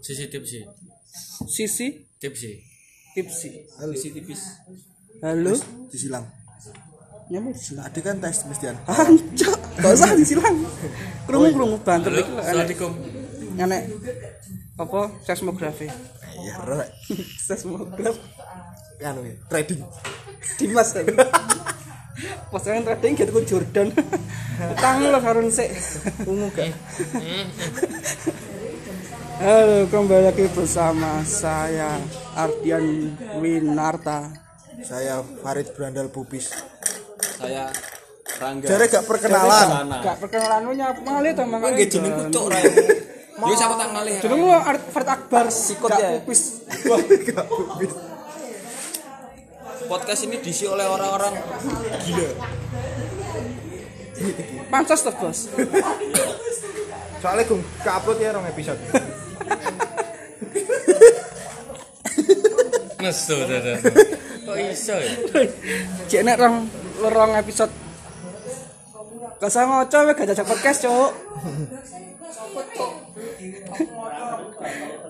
Sisi tipsi. Sisi Tipsi. tipsi. Sisi tipis. Halo. disilang Nyamuk disilang. tadi kan tes mestian Hancur. Gak usah disilang. Krungu-krungu banter Halo, iki Assalamualaikum. enek apa seismografi. iya rek Seismograf kan trading Dimas kan. Pasangan trading gitu Jordan. Utang lo karun sik. Ungu gak? Halo, kembali lagi bersama saya Ardian Winarta. saya Farid Brandal Pupis Saya Rangga. jare gak perkenalan. Gak perkenalan lu nyapa malih to makane. nggih jenengku cuk ra. Yo siapa tak ngalih. Jenengmu Fard Akbar sikut ya? pupis. Gak Pupis. Podcast ini diisi oleh orang-orang gila. Pancas to, Bos. soalnya gue ke upload ya rong episode Nesu dadah. Kok iso ya? Jek nek rong rong episode. Gak usah ngoco we gak jajak podcast, Cuk.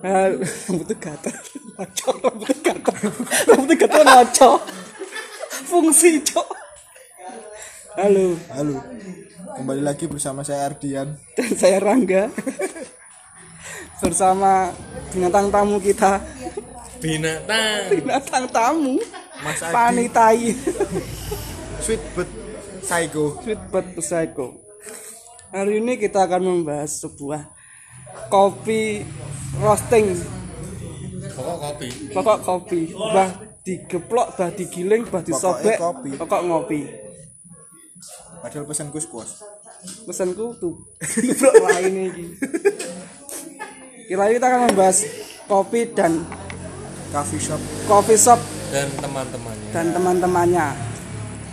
Hal rambutnya gatel. Ngoco, rambutnya gatel. Rambutnya gatel ngoco. Fungsi, Cuk. Halo, halo kembali lagi bersama saya Ardian dan saya Rangga. Bersama binatang tamu kita. Binatang. Binatang tamu. Mas Adi. Panitai. sweet but psycho Sweet but Psycho. Hari ini kita akan membahas sebuah kopi roasting. Pokok kopi. Pokok kopi, bah digeplok, bah digiling, bah disobek, kopi. pokok ngopi. padahal pesanku squash Pesanku tuh lain ini. Kira kita akan membahas kopi dan coffee shop coffee shop Dan teman-temannya. dan teman-temannya.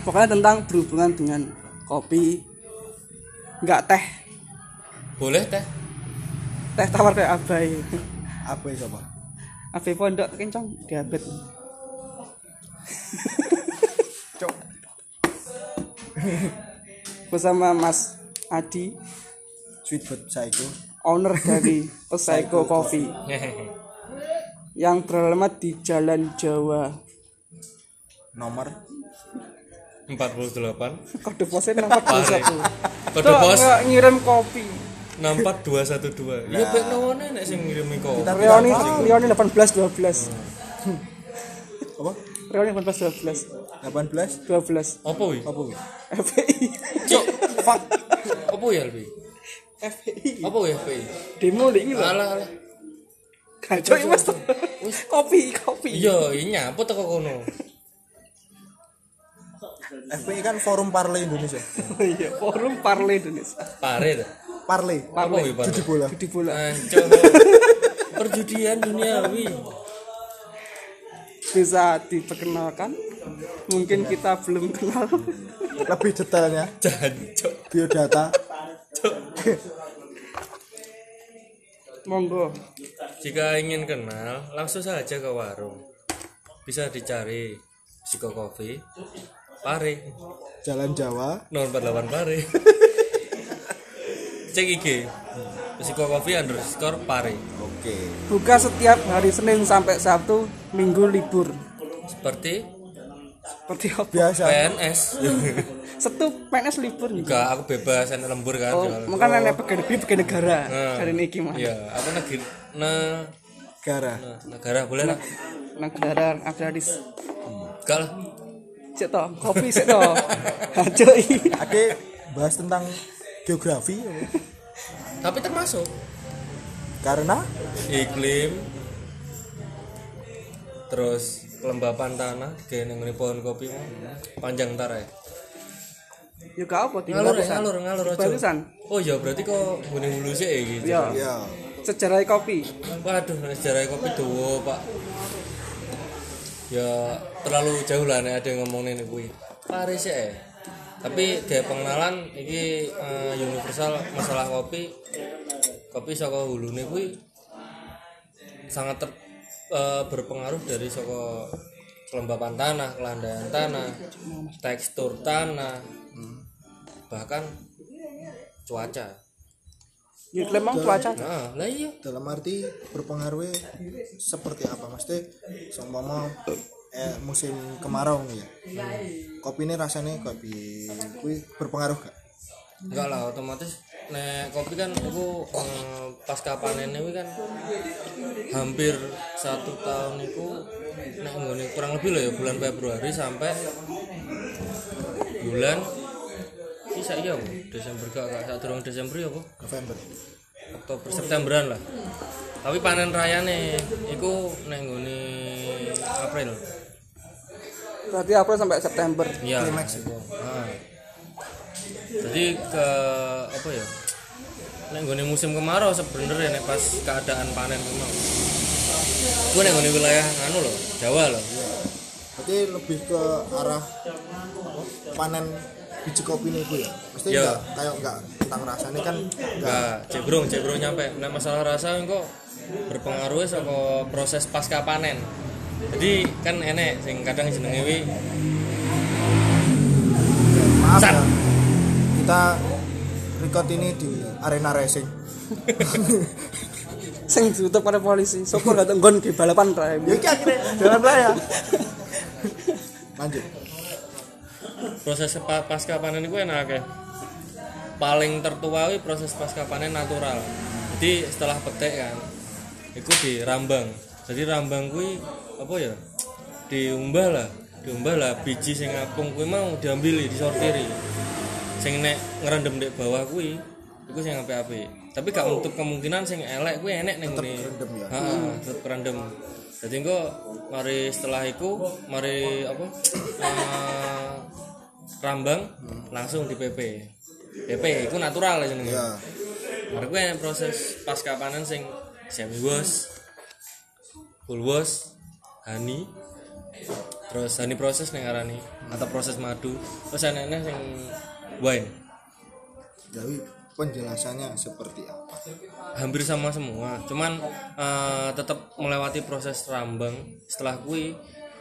Pokoknya tentang berhubungan dengan kopi, nggak teh, Boleh teh? teh tawar kayak abai. apa ya coba Abai pondok kencang diabet. cok bersama Mas Adi, sweet but psycho owner dari Psycho Coffee yang beralamat di Jalan Jawa. nomor 48. Kode posnya 421. Kode pos ngirim kopi. 64212. Ya bek none nek sing ngirimi kopi. Reoni Reoni 18 12. apa Reoni 18 18 12. 12. Apa wi? apa wi? FPI. Cuk, fuck. Apa ya lebih? FPI. Apa ya FPI? Demo lagi lho. Alah alah. Kacau ini Mas. Kopi, kopi. Iya, ini nyapa teko kono. FPI kan forum Parle Indonesia iya, forum Parle Indonesia. Pare. Parle Apa wi pare? judi bola Judi bola. Ancol. Perjudian duniawi. Bisa diperkenalkan? Mungkin kita belum kenal. lebih detailnya Jancok. biodata Monggo. Jika ingin kenal, langsung saja ke warung. Bisa dicari Siko Coffee, Pare, Jalan Jawa 048 Pare. Cek IG. Siko Coffee underscore Pare. oke Buka setiap hari Senin sampai Sabtu, Minggu libur. Seperti Seperti apa? biasa PNS. Setu PNS libur nih. Enggak, aku bebas, enak lembur kan. Oh, jual. makanya nek pegawai negeri pegawai negara. Nah. Dari niki mah. Iya, aku negeri ne, gara ne- negara boleh lah. Negara agraris. Enggak lah. Cek to, kopi cek to. Hajoi. Ade bahas tentang geografi Tapi termasuk karena iklim terus kelembapan tanah kayak neng pohon kopi panjang tar ya Ya gak apa tinggal ngalur ya batusan. ngalur ngalur Batusan. oh ya berarti kok gunung hulu sih ya gitu Ya. ya Sejarah kopi. waduh sejarah kopi tuh pak ya terlalu jauh lah nek ada yang ngomongin kuwi Paris ya tapi kayak pengenalan ini eh, universal masalah kopi kopi saka hulune kuwi sangat ter, eh, berpengaruh dari saka kelembapan tanah, kelandaian tanah, tekstur tanah, bahkan cuaca. Ya klaim mau cuaca. nah lah iya dalam arti berpengaruh seperti apa mesti seumpama eh, musim kemarau nih ya kopi ini rasanya kopi kui berpengaruh gak enggak lah otomatis nek kopi kan aku eh, pasca panen ini kan hampir satu tahun itu nek kurang lebih lah ya bulan Februari sampai bulan saya iya Bu. Desember gak gak saat durung Desember ya Bu November Oktober Septemberan lah tapi panen raya nih itu nek nggone April Berarti April sampai September. Iya. Climax. itu. Nah. Jadi ke apa ya? Nek nggone musim kemarau sebenarnya nek pas keadaan panen memang. Gue nek nggone wilayah anu loh, Jawa loh. berarti lebih ke arah apa, panen biji kopi ini bu ya mesti Iya. enggak kayak enggak tentang rasanya kan enggak cebrong, cebrong nyampe. Nek masalah rasa kok berpengaruh sama proses pasca panen. Jadi kan enek sing kadang jenenge wi maaf Sat. ya kita record ini di arena racing Sing ditutup oleh polisi. Syukur gak nggon di balapan raya. ya iki akhirnya jalan raya lanjut proses pa- pasca panen itu enak ya paling tertua wi proses pasca panen natural. Jadi setelah petik kan itu dirambang jadi rambang kuwi apa ya diumbah lah diumbah lah biji sing apung kuwi mau diambil disortiri. Sing nek ngerendam di bawah kuwi iku sing apik-apik. Tapi gak untuk kemungkinan sing elek kuwi enek ngene. kerendam ya? tetep kerendam jadi engko mari setelah iku mari apa eh, rambang langsung di PP PP itu natural ya jenenge. Ya. Mari gue yang proses pasca panen sing semi wash, full wash, honey, terus honey proses nih ngarani atau proses madu, terus enak sing wine. jadi penjelasannya seperti apa? Hampir sama semua, cuman eh, tetap melewati proses rambang. Setelah kui,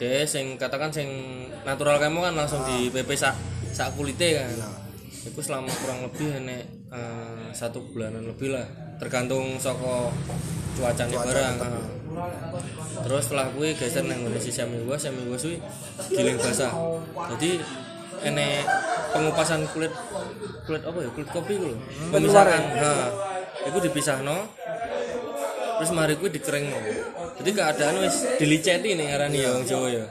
deh sing katakan sing natural kamu kan langsung di PP sak sak kulite kan. Itu selama kurang lebih enek eh, satu bulanan lebih lah, tergantung soko cuacanya barang. eh. Terus setelah kui geser nang ngene si semi wash, semi wash kuwi giling basah. Jadi enek pengupasan kulit kulit apa ya kulit kopi ku lho. Pemisahan. Nah, itu dipisahno. Terus mari kuwi dikeringno. Jadi keadaan wis diliceti nih ngarani ya wong Jawa ya.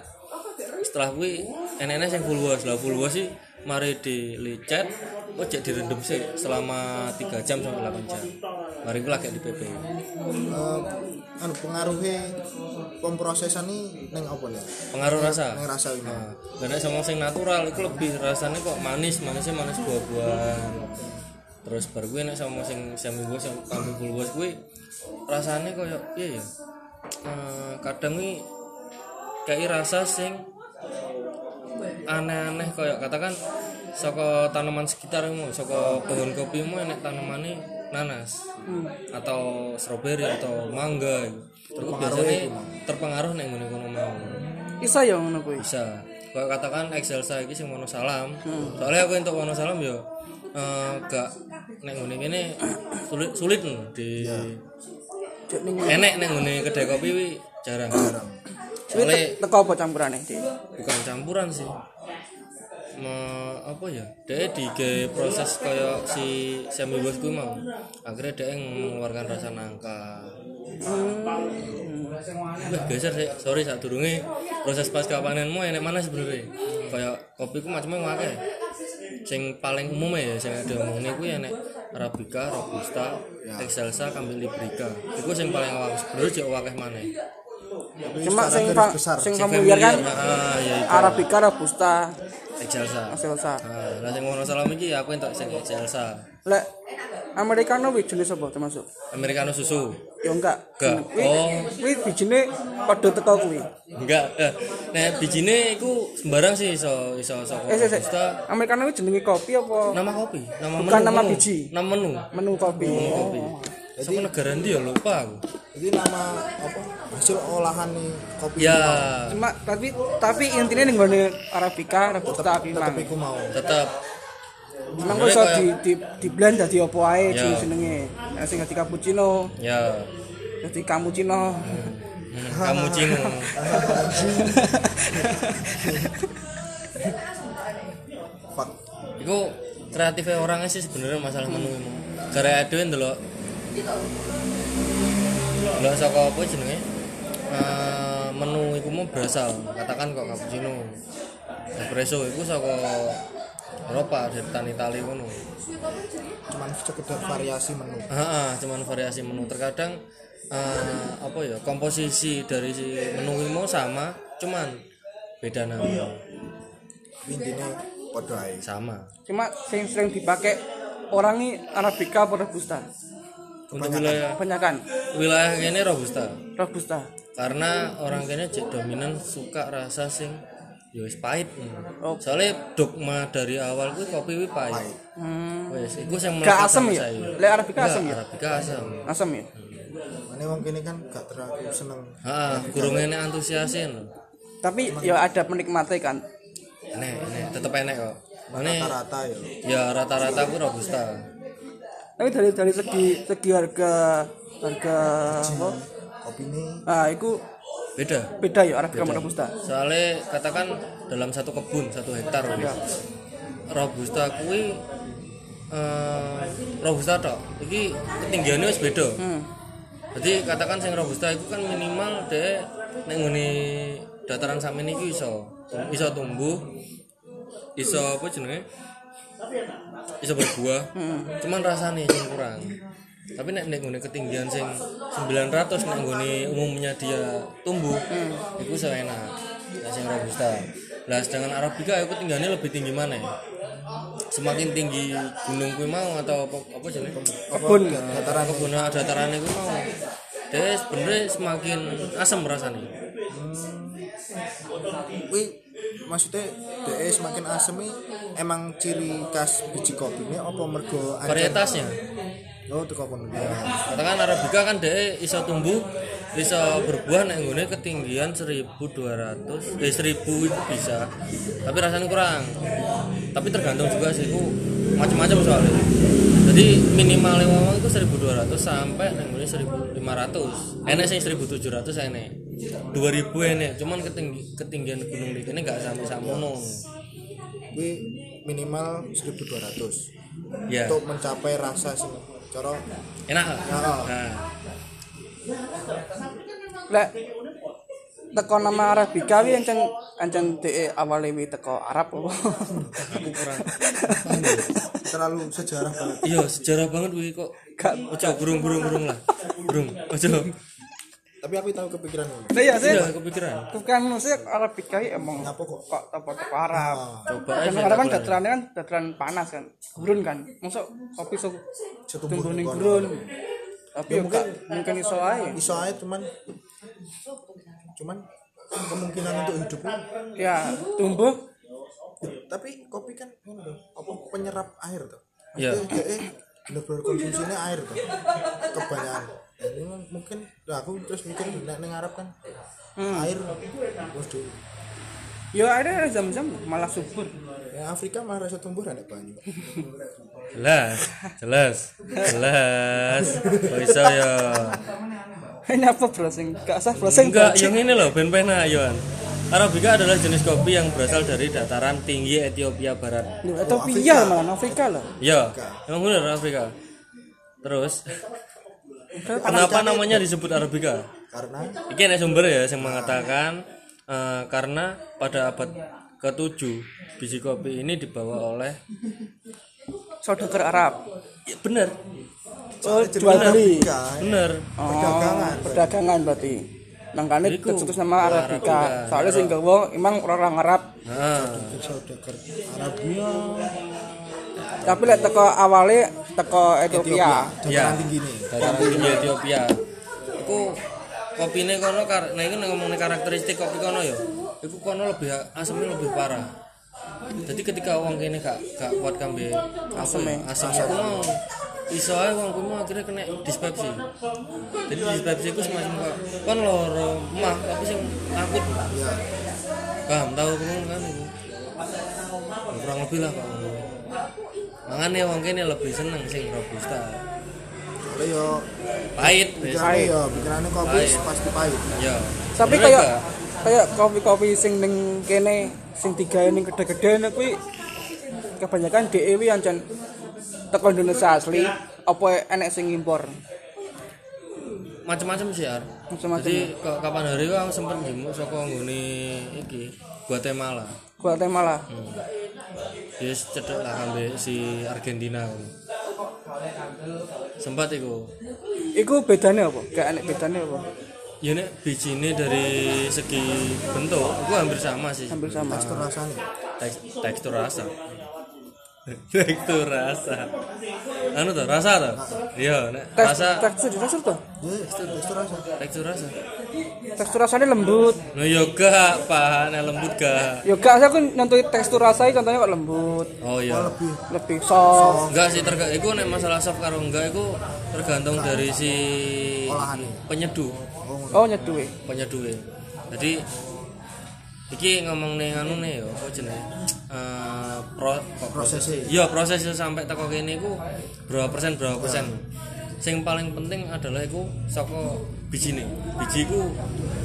Setelah kuwi enek-enek sing full wash. Lah full wash sih mari dilicet kok cek direndam sih selama 3 jam sampai 8 jam. Mari kuwi lagi di PP. Eh, anu pengaruhnya pemprosesan ini neng apa nih Pengaruh rasa. neng rasa ini Nah, karena sama sing natural itu lebih rasanya kok manis, manisnya manis buah-buahan. Terus baru gue nek sama sing semi gue sama kambing full bos gue rasanya kayak iya ya. Eh, kadang nih kayak rasa sing aneh-aneh kayak katakan saka tanaman sekitar mu, saka pohon kopi mu enek tanamannya nanas atau stroberi atau mangga. Terus biasanya terpengaruh nek ngene kono mau. Isa ya ngono kuwi. bisa. Kalau katakan Excelsa iki sing Wonosalam. Soalnya aku untuk Wonosalam yo eh, gak nek ngene ngene sulit sulit di ning enek nek ngene kedai kopi wi jarang soalnya teko apa campurane iki? bukan campuran sih Me, apa ya dia di proses kayak si semi bos gue mau akhirnya dia mengeluarkan rasa nangka Wah, geser sih. Sorry saat durunge proses pasca panenmu enek mana sebenarnya? Kayak kopi ku macamnya akeh. Sing paling umum ya sing ada omongnya ku enek Arabica, Robusta, Excelsa, Cambil Librica. Iku sing paling awam. Sebenarnya jauh akeh maneh. Cuma secara sing sing familiar kan Ah, ya itu. Arabica, Robusta, Excelsa. Excelsa. Nah, lah sing Wonosalam iki aku entuk sing Excelsa. Lek Americano wi jenis apa termasuk? Americano susu. Ya enggak. Enggak. Wi Oh. wi bijine padha teko kuwi. Enggak. Eh, Nah, bijine iku sembarang sih iso iso saka Eh, sik, sik. Robusta. Americano wi jenenge kopi apa Nama kopi, nama Bukan menu, nama menu. biji. Nama menu. menu kopi? kopi. Sama negara ndi ya lupa aku. Jadi nama apa hasil olahan kopi Ya, Cuma tapi tapi intinya ning gone Arabica, Robusta, Pinang. aku mau tetap Memang kok iso Sebenarnya di di di blend dadi opo ae Ya. jenenge. Nek sing dadi cappuccino, ya dadi cappuccino. hmm, kamu cino fuck Iku kreatifnya orangnya sih sebenarnya masalah menu ini. Gara ada yang dulu. Nggak saka apa jenenge? Eh, menu iku mau berasal katakan kok cappuccino espresso iku saka Eropa dari tan Itali ngono. cuman sekedar variasi menu Heeh, cuman variasi menu. Terkadang eh, apa ya komposisi dari si menu ini mau sama, cuman beda nama intinya podo ae sama. Cuma sing sering dipakai orang ini Arabica apa Robusta? Untuk wilayah Kebanyakan wilayah ini robusta. Robusta. karena orang kene cek dominan suka rasa sing ya wis pahit Oh. soalnya dogma dari awal gue kopi wis pahit Pahit. Hmm. wes iku sing Gak asem ya? Lek Arabica asem ya? Arabica asem Asam ya? Ini wong kene kan gak terlalu seneng heeh gurung ini antusiasin Tapi ya ada penikmatnya kan. enek enek tetep enek kok ini rata-rata ya ya rata-rata gue robusta Tapi dari dari segi segi harga harga apa? kopi ini Ah, itu beda. Beda ya Arabica sama Robusta. soalnya katakan dalam satu kebun satu hektar Ya. robusta kui eh robusta tok. Iki ketinggiannya wis beda. Hmm. Jadi katakan sing robusta itu kan minimal deh nek ngene dataran sampeyan iki iso iso tumbuh iso apa jenenge? Iso berbuah. Cuman rasanya sing kurang tapi nek nek ngene ketinggian sing 900 nek ngene umumnya dia tumbuh itu iso enak nek sing robusta. Lah sedangkan arabica itu ketinggiannya lebih tinggi mana ya? semakin tinggi gunung kuwi mau atau apa apa jenenge? Kebun. dataran kebun. Nah, dataran itu mau. Dia sebenarnya semakin asam rasanya Wih, maksudnya DE semakin asem ini emang ciri khas biji kopi ini apa mergo varietasnya Oh, kopi ya. katakan arabica kan dia iso tumbuh iso berbuah nek nggone ketinggian 1200 eh 1000 itu bisa. Tapi rasanya kurang. Tapi tergantung juga sih itu macam-macam soalnya. Jadi minimal wong itu 1200 sampai nek nggone 1500 enek sing 1700 enek. 2000 enek. Cuman ketinggi, ketinggian gunung di ini gak sampai samono Wih, minimal 1200 ya. Untuk mencapai rasa sih. Cara enak lah. Nah. Lek teko nama Arabica wi ancen ancen DE awale wi teko Arab kurang. Terlalu sejarah banget. iya sejarah banget wih kok. Gak. Ojo burung burung burung lah. Burung ojo Tapi aku tahu kepikiran ini. Nah, ya sih. iya kepikiran Bukan maksudnya Arabica wi emang Apa kok? kok toko toko Arab. coba aja Arab kan tak datarannya kan dataran panas kan, gurun kan. Masuk kopi sok tumbuh ning gurun. Tapi ya mungkin mungkin iso ae. Iso aja cuman cuman kemungkinan untuk hidup Ya, tumbuh tapi kopi kan apa penyerap air tuh. Iya. Maksudnya dia, eh bener-bener konsumsinya air tuh. Kebanyakan. Ini mungkin nah aku terus mikir nek ning Arab kan air waduh ya ada jam-jam malah subur. ya Afrika malah rasa tumbuh ada banyu jelas jelas jelas kok bisa ya Ini apa browsing? Gak sah browsing. enggak yang ini loh ben pena Yohan Arabica adalah jenis kopi yang berasal dari dataran tinggi Ethiopia Barat. Loh, Ethiopia malah Afrika lah. Ya, emang benar Arabica. Terus, kenapa namanya disebut Arabica? karena Ini ada sumber ya yang mengatakan eh, karena pada abad ke-7 biji kopi ini dibawa oleh Saudagar Arab. ya, benar Oh, jual beli. Afrika benar Oh, Perdagangan. perdagangan berarti. Nangkane tercetus nama Arabica. Arabica. Soalnya sing gawa emang orang Arab. nah, saudagar Arabia Tapi lek teko awale teko Ethiopia. Ya. dataran tinggi nih dataran tinggi Ethiopia. Iku kopine kono kar nah ini ngomongin karakteristik kopi kono ya iku kono lebih asamnya lebih parah. Jadi ketika wong kene gak gak kuat kambe asam asam iku mau iso ae wong kuwi akhirnya kena dispepsi. Jadi dispepsi iku semacam kok kon loro mah tapi sing akut ya paham tahu kan kan iku kurang lebih lah pak makanya wong kene lebih seneng sing robusta Soalnya yo pahit wis pikirannya yo pikirannya kopi Pahit. pasti pahit. ya Tapi kayak kayak kopi-kopi sing ning kene sing tiga ning gede-gede kuwi kebanyakan DEW ancen teko Indonesia asli apa enek sing impor. macam-macam sih ya Macam-macam. jadi ke- kapan hari aku sempet jemuk saka nggone iki Guatemala Guatemala. hmm. dia cedek lah ambil si Argentina sempat iku Iku bedanya apa? Gak enek bedanya apa? ya nek bijine dari segi bentuk itu hampir sama sih Hampir sama. Tekstur rasanya. Teks- tekstur rasa tekstur rasa. Anu tuh rasa tuh iya rasa. tekstur tekstur tuh. Ya, tekstur rasa. tekstur rasa. Tekstur rasanya lembut. no yoga pak. Nek lembut gak. Yo gak aku nentuin tekstur rasanya contohnya kok lembut, oh iya. Oh, lebih lebih soft. enggak sih terga iku nek masalah soft karo enggak iku tergantung dari si penyeduh. Oh nyeduh. penyeduh jadi iki ngomong nih anu nih apa jenenge Eh, pro, prosesnya. Iya prosesnya sampai teko kene iku berapa persen berapa persen. Sing paling penting adalah iku saka bijine. Biji iku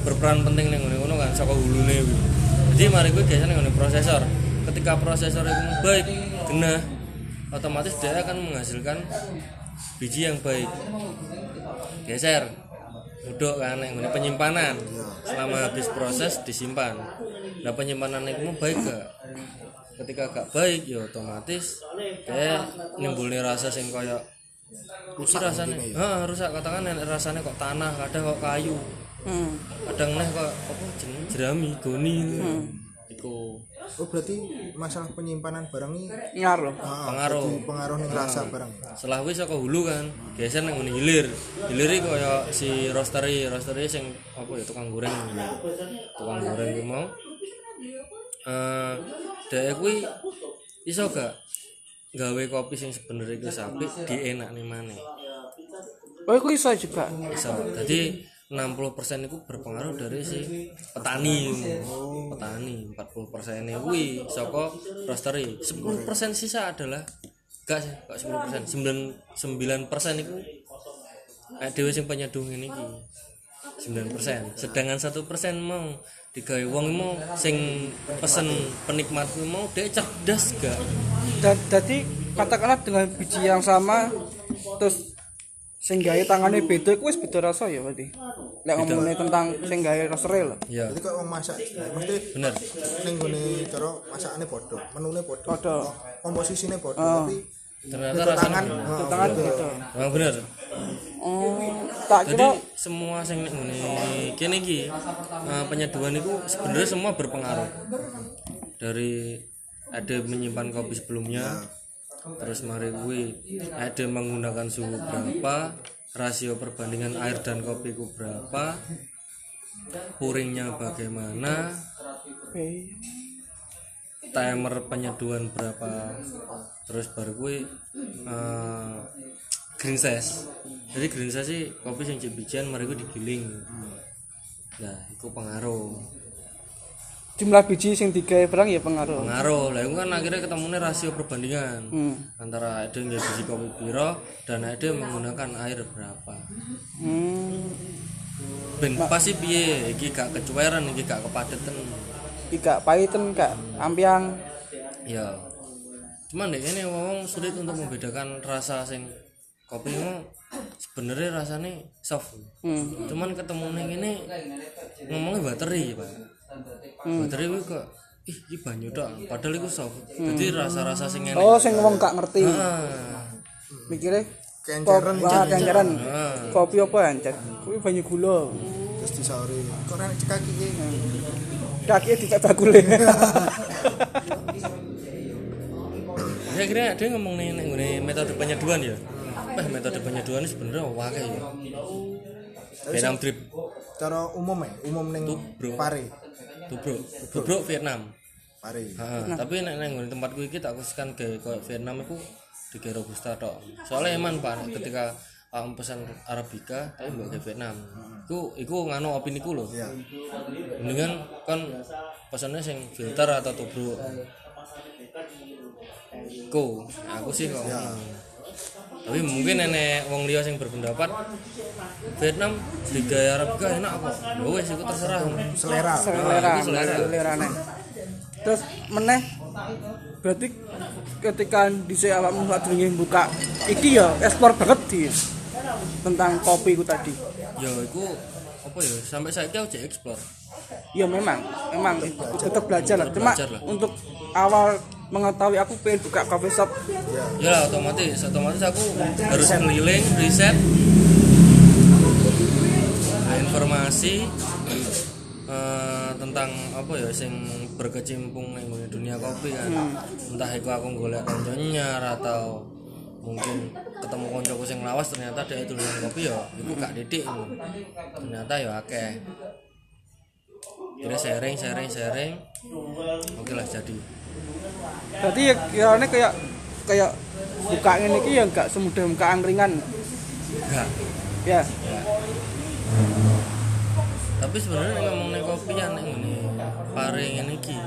berperan penting ning ngene ngono kan saka hulune kuwi. Jadi mari kuwi biasanya ngene prosesor. Ketika prosesor itu baik, genah, otomatis dia akan menghasilkan biji yang baik. Geser. Duduk kan yang ngene penyimpanan. Selama habis proses disimpan. Nah penyimpanan itu baik gak? Ketika gak baik ya otomatis kayak nimbulnya rasa sing koyo rusak rasanya. ah rusak. Katakan rasanya kok tanah kadang kok kayu. Hmm. kadang neh kok apa jeneng? Jerami goni. Iku. Oh, berarti masalah penyimpanan barang ini Ngaruh. ah, Pengaruh. pengaruh nih rasa barang. setelah wis saka hulu kan geser nang ngene hilir. Hilir iki koyo si roastery. Roastery sing apa ya tukang goreng. Tukang goreng iki mau eh dhek kuwi iso gak gawe kopi sing sebenarnya iku apik dienakne maneh? Oh iku iso juga. iso. Jadi 60% itu berpengaruh dari si petani. Petani 40% persen kuwi saka roastery. 10% sisa adalah gak sih? Gak 10% persen. 9 persen itu eh, dewe sing penyeduh ini ki 9 persen. Sedangkan satu persen mau digawe wong mau sing pesen penikmat mau dia cerdas gak Dan jadi katakanlah dengan biji yang sama terus sing gawe tangane beda iku wis beda rasa ya berarti. Lek ngomongin tentang sing gawe roastery lho. ya Jadi kalau mau masak, mesti bener ning gone cara masakane padha, menune padha. Padha. Komposisine padha, Ah. tapi ternyata rasanya tangan, ah, Tangan beda. bener Oh, tak Jadi kira semua sing nek ngene kene iki eh, penyeduhan itu sebenarnya semua berpengaruh. Dari ada menyimpan kopi sebelumnya, terus mari kuwi ada menggunakan suhu berapa, rasio perbandingan air dan kopi ku berapa, puringnya bagaimana, timer penyeduhan berapa, terus baru kuwi eh, green size. Jadi green size sih kopi bijian mari kuwi digiling. Nah, itu pengaruh. jumlah biji sing digawe barang ya pengaruh. Pengaruh. Lah itu kan akhirnya ketemunya rasio perbandingan Hmm. antara ada yang biji kopi piro dan ada yang menggunakan air berapa. Hmm. Ben pasti piye iki gak kecuweran iki gak kepadetan. Ika pahiten kak ampiang. Ya. Cuman deh ini wong sulit untuk membedakan rasa sing kopi itu sebenarnya rasanya soft. Hmm. Cuman ketemu ning ini ngomongnya bateri, Pak. Bateri kuwi kok ih iki banyu tok, padahal iku soft. Jadi rasa-rasa sing enak. Oh, sing wong gak ngerti. Ah. Mikire Kenceran, kopi ah, kenceran. Ah. Kopi apa anjir? Kuwi banyu gula. terus disauri. Kok nek cekaki iki? Kaki dipek bakule. Ya kira dia ngomong nih nih ngene metode penyeduhan ya. Eh metode penyeduhan ini sebenarnya wae ya. Vietnam drip Cara umum ya, umum ning pare. tubruk. Tubruk Vietnam. Pare. Heeh, tapi nek nang tempatku iki tak khususkan ke koyo Vietnam iku di robusta tok. Soalnya eman Pak ketika aku pesan arabica tapi mbok ke Vietnam. Iku iku nganu opini ku lho. Iya. Mendingan kan pesannya sing filter atau tubruk. Ku aku sih kok tapi mungkin nenek wong liya sing berpendapat Vietnam Liga Arabica enak kok ya wes iku terserah. Selera. Selera. Itu selera. selerane terus meneh berarti ketika dhisik awakmu sadurunge buka iki ya ekspor banget di tentang kopi ku tadi. Ya iku apa ya sampai saya aku jadi explore ya memang. Memang tetap belajar lah. Cuma Belajar lah. untuk awal mengetahui aku pengen buka coffee shop. Ya otomatis otomatis aku harus keliling riset Nah, informasi eh, tentang apa ya sing berkecimpung ning dunia kopi kan. Entah itu aku golek konconya atau mungkin ketemu koncoku sing lawas ternyata dia itu kopi ya iku gak didik ternyata ya akeh. Kira sharing sharing sharing. Oke lah jadi berarti ya kiranya kayak kayak buka ini iki ya nggak semudah buka angkringan. Enggak ya. Tapi sebenarnya ngomong nih kopi ya nih ini paring ini ki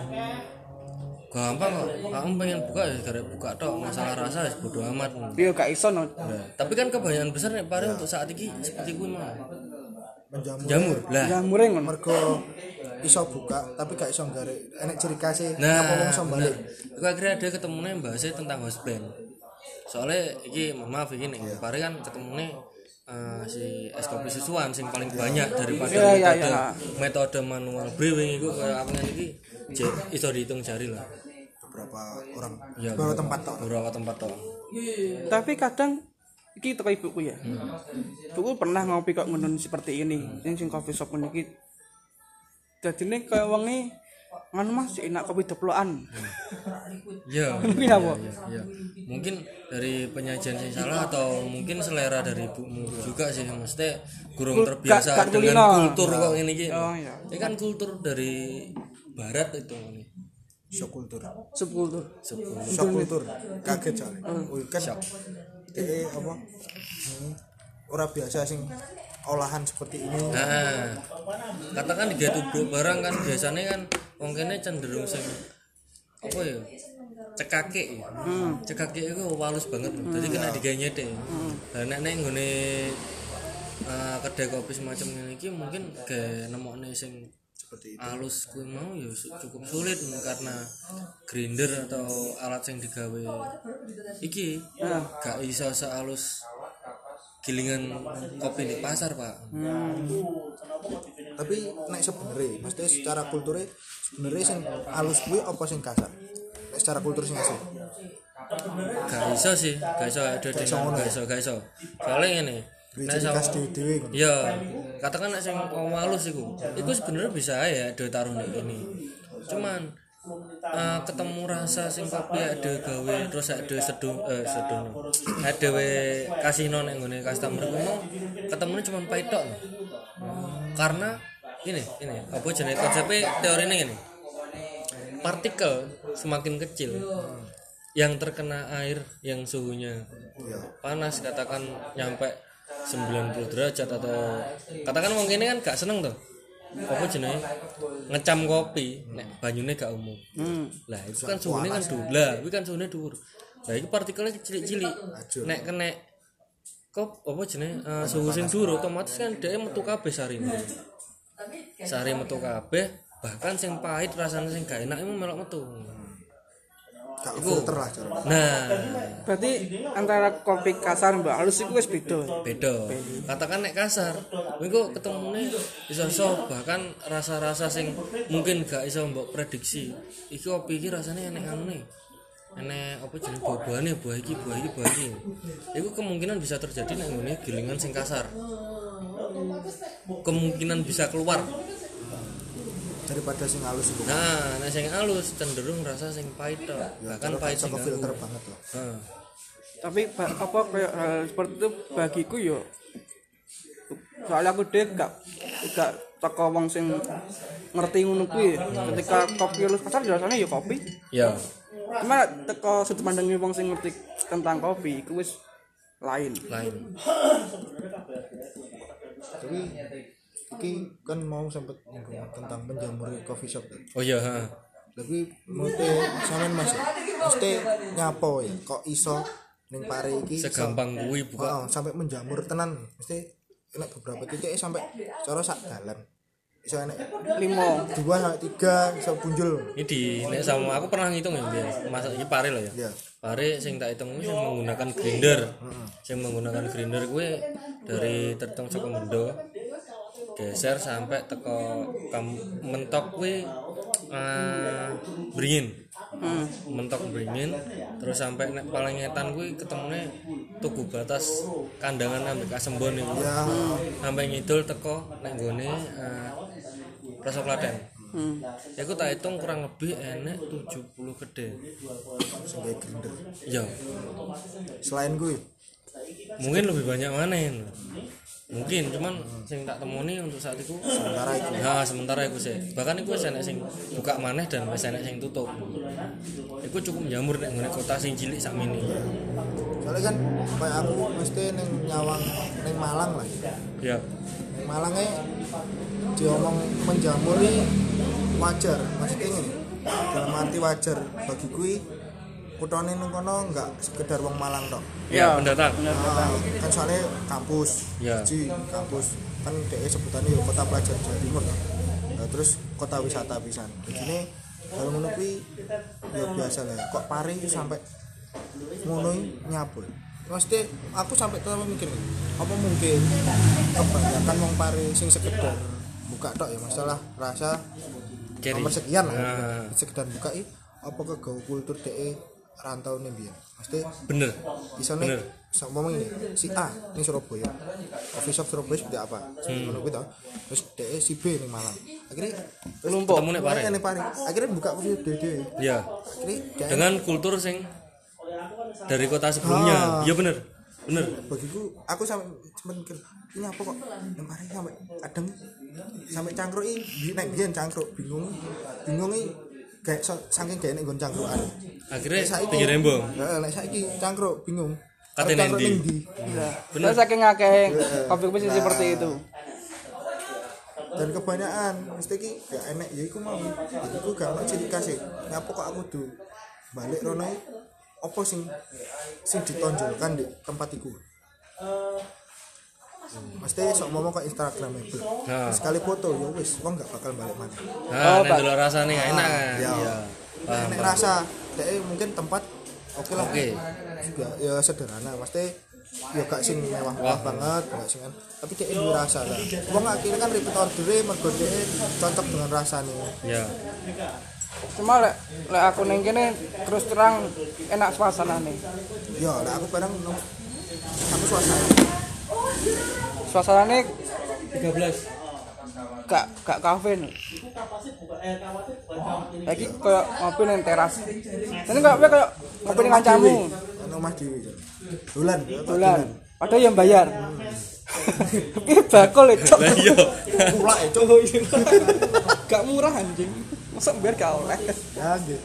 gampang kok. Kamu pengen buka ya gara buka tok. Masalah rasa ya bodo amat. Dia gak iso no. Nah, tapi kan kebanyakan besar nih paring untuk saat ini seperti gue mau menjamu jamur lah. Jamure ngono. Mergo iso buka tapi gak iso gare enek ciri khasnya nah apa wong iso balik? Aku akhirnya ada ketemunya bahasnya tentang house band. Soalnya iki mohon maaf iki nih paring kan ketemunya eh, si es kopi susuan sing paling banyak daripada Iya, iya, metode iya. metode manual brewing itu kayak apa ini j- iso dihitung jari lah. Beberapa orang. Ya, beberapa tempat tok. beberapa tempat toh tapi kadang iki teko ibuku ya. Ibuku pernah ngopi kok ngono seperti ini sing sing coffee shop ngono iki dadine kaya wonge nganu mas enak kopi deplokan ya mungkin apa ya, ya. mungkin dari penyajian yang salah atau mungkin selera dari ibumu juga sih maksudnya kurang terbiasa gak dengan kulino. kultur kok ini gitu Oh, iya. ini kan kultur dari barat itu ini shock kultur sepuluh Sebuah- shock kultur kaget soalnya. Oh, kan DE apa? Hmm, ora biasa sing olahan seperti ini. Nah, katakan di tubruk barang kan biasanya kan wong kene cenderung sing apa ya cekake. Ya. Cekake itu halus banget. Jadi kena digawe nyete. Lah nek nek nggone eh, kedai kopi semacam ini iki mungkin ge nemokne sing seperti itu. halus kuwi mau ya cukup sulit karena grinder atau alat yang digawe. Iki gak iso sehalus gilingan kopi di pasar pak. Tapi nek sebenarnya maksudnya secara kulturnya sebenarnya sing halus kuwi apa sing kasar nek secara kultur sing asli gak iso sih gak iso ada dengan gak iso gak iso. Soalnya ini nek ciri sama ya katakan nek sing wong halus iku iku sebenarnya bisa ya do taruh ini. Cuman eh, ketemu rasa sing kopi ada gawe terus ada sedung eh sedung ada we kasino nek nggone customer. Mau ketemunya cuma pahit karena ini ini apa jenis konsepnya teorinya ini partikel semakin kecil yang terkena air yang suhunya panas katakan nyampe 90 derajat atau katakan wong ini kan gak seneng tuh apa jenenge? Ngecam kopi. Nek banyune gak umum. Lah itu kan suhunya kan dhuwur. Lah itu kan suhunya dhuwur. Lah itu partikelnya cilik-cilik. Nek kena kop apa jenenge? Eh, suhu sing dhuwur otomatis kan dia metu kabeh sarine sari metu kabeh bahkan sing pahit rasanya sing gak enak itu melok metu gak filter lah cara. Nah. Berarti antara kopi kasar mbak halus itu wis beda. Beda. Katakan nek kasar minggu ketemune iso iso bahkan rasa-rasa sing mungkin gak iso mbok prediksi. Iki kopi iki rasane enek anune enek apa jenenge buah-buahane buah iki buah iki buah iki. Iku kemungkinan bisa terjadi nek ngene gilingan sing kasar. Kemungkinan bisa keluar daripada sing halus itu nah nek sing halus cenderung rasa sing pahit tok bahkan pahit sing filter umum. banget lah Heeh. tapi apa kayak hal seperti itu bagiku yo soalnya aku deh gak gak teko wong sing ngerti ngono kuwi. Ketika kopi halus kasar ya rasanya ya kopi. Ya. Cuma teko sudut pandangnya wong sing ngerti tentang kopi itu wis lain. Lain. Tapi iki kan mau sempet nyinggung tentang penjamur coffee shop. Oh iya ha. tapi menurut sampean mas mesti nyapo ya kok iso ning pare iki segampang kuwi buka. Heeh, sampai menjamur tenan. Mesti enak beberapa titik sampai cara sak dalan. Iso enak limo dua sampai tiga iso punjul ini di nek sama aku pernah ngitung ya dia masa ini pare loh ya. Iya. pare sing tak hitung sing menggunakan grinder. Sing menggunakan grinder gue dari terhitung saka mendo geser sampai teko mentok gue uh, beringin. Mentok beringin terus sampai nek paling ngetan gue ketemunya tugu batas kandangan sampai kasembon nih ya. Sampai ngidul teko nek gone uh, Rasa Klaten. hmm. Ya aku tak hitung kurang lebih enek 70 gede. kayak grinder Ya, selain gue mungkin lebih banyak mana ini. Mungkin cuman sing tak temoni untuk saat itu sementara itu Nah, sementara aku sih. Bahkan wis enek sing buka maneh dan enek sing tutup. Iku cukup jamur nek ngene kota sing cilik sak mini. soalnya kan kayak aku mesti neng nyawang neng Malang lah ya. Ya. neng Malangnya diomong menjamuri wajar maksudnya ini dalam arti wajar bagi gue kutone neng kono nggak sekedar wong Malang tok Ya, pendatang. Ah, kan soalnya kampus Ya. Ji, kampus kan DE sebutannya ya kota pelajar Jawa Timur lah. Nah, terus kota wisata pisan begini kalau ngono kuwi ya biasa lah kok pare itu sampai ngono iki nyapul Maksudnya aku sampai terlalu mikir apa mungkin kebanyakan wong pare sing sekedar buka tok ya masalah rasa Kiri. nomor sekian lah Nah. sekedar buka i apa kegawa kultur DE rantau nih biar Maksudnya Bener. bisa nih sama ngomong ini si A ini Surabaya coffee shop Surabaya seperti apa Hmm. menurut kita terus DE si B nih Malang akhirnya Kelompok. Ketemu nek pare. Nih pare akhirnya buka coffee shop DE Ya. akhirnya DE Dengan kultur sing dari kota sebelumnya. Ah. Iya bener. Bener. bagiku aku sampai sempat mikir ini apa kok yang pare sampai kadang sampai cangkruk i bi- naik biyen cangkruk bingung bingung i kayak saking enak nggon cangkrukan Akhirnya saiki- pinggir rembong. Heeh, nek saiki cangkruk bingung Kate nendi? Iya. Bener. saking akeh kopi kopi sih seperti itu. dan kebanyakan mesti ki gak enek ya iku mau ya iku gak ono ciri khas e. nyapa kok aku tuh balik rono apa sing sing ditonjolkan di tempat iku mesti sok ngomong ke instagramable Nah. sekali foto ya wis wong gak bakal balik mana Nah, Oh, nek delok rasane gak enak kan. ya Iya. Paham. nek rasa dek mungkin tempat oke lah Oke. juga ya sederhana mesti ya gak sing mewah-mewah banget gak sing tapi dek duwe rasa lah wong akhirnya kan repeat order mergo dek cocok dengan rasanya Ya. Cuma lek lek aku neng kene terus terang enak suasana nih. ya lah aku barang nom- aku suasana Suasana nih 13. gak gak kafe nih. Lagi kayak ngopi neng teras. Ini kayak kayak ngopi dengan kancamu. Kan omah dhewe Jan. dolan Dolan. Padahal yang bayar. Tapi bakul itu. Lah iya. Kulak itu Gak murah anjing. Masa biar gak oleh. ya gitu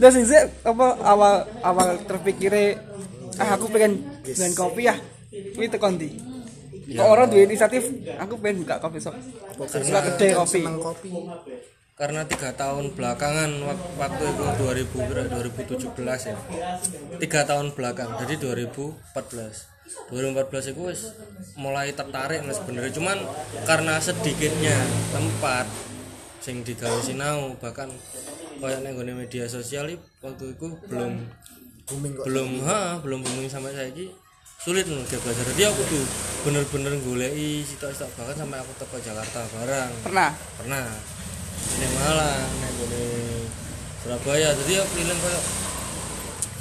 Dan sih sih, apa awal awal terpikirnya ah aku pengen dengan kopi ya. Ini tekan di. Kok orang duwe inisiatif, aku pengen buka kopi shop. Suka gede kopi. karena tiga tahun belakangan wak- waktu itu 2000 kira 2017 ya tiga tahun belakang jadi 2014 2014 itu wis mulai tertarik mas sebenarnya cuman karena sedikitnya tempat sing digawe sinau bahkan kayak ning nggone media sosial iki waktu itu belum booming kok belum ha belum booming sampai saya ini sulit loh dia belajar. Jadi aku tuh bener-bener golei sitok-sitok bahkan sampai aku teko Jakarta barang Pernah. pernah. Ini Malang nek gone Surabaya. Jadi ya keliling koyo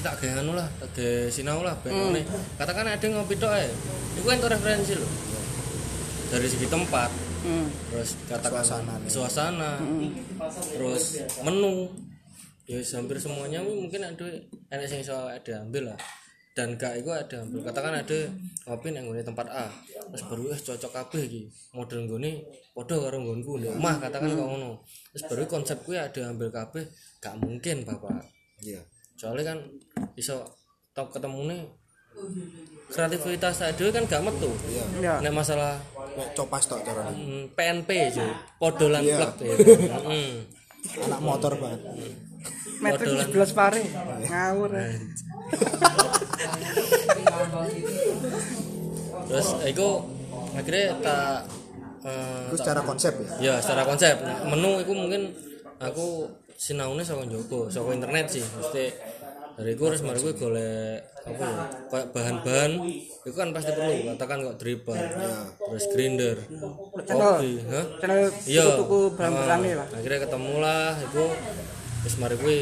tak kayak anu lah tak kayak sinau lah ben ngene. katakan ada ngopi tok ae. Iku kan referensi loh dari segi tempat. Hmm. terus katakan Suasana suasana terus menu ya hampir semuanya mungkin ada enak sing iso ada ambil lah. Dan gak itu ada ambil. Katakan ada ngopi nang nggone tempat A. Terus baru eh cocok kabeh iki. Model nggone padha karo nggonku nek omah katakan kok ngono. Terus baru konsep kuwi ada ambil kabeh gak mungkin bapak. Iya. Soalnya kan iso top ketemune kreativitas tadi kan gak metu. Iya. Ya. nek masalah nek copas tok cara Hmm, PNP aja, podo lan Iya. plek. Ya. Hmm. anak motor banget Metrik 11 pare. Ngawur. ya. terus iku akhirnya tak eh, itu secara konsep ya ya secara konsep Nah, menu itu mungkin aku sinaune saka njaba saka internet sih mesti dari gue harus gue golek apa ya kayak bahan-bahan itu kan pasti perlu katakan kok dripper terus grinder kopi hah Channel iya tuku barang-barangnya lah. Ah, akhirnya ketemu lah itu terus mari gue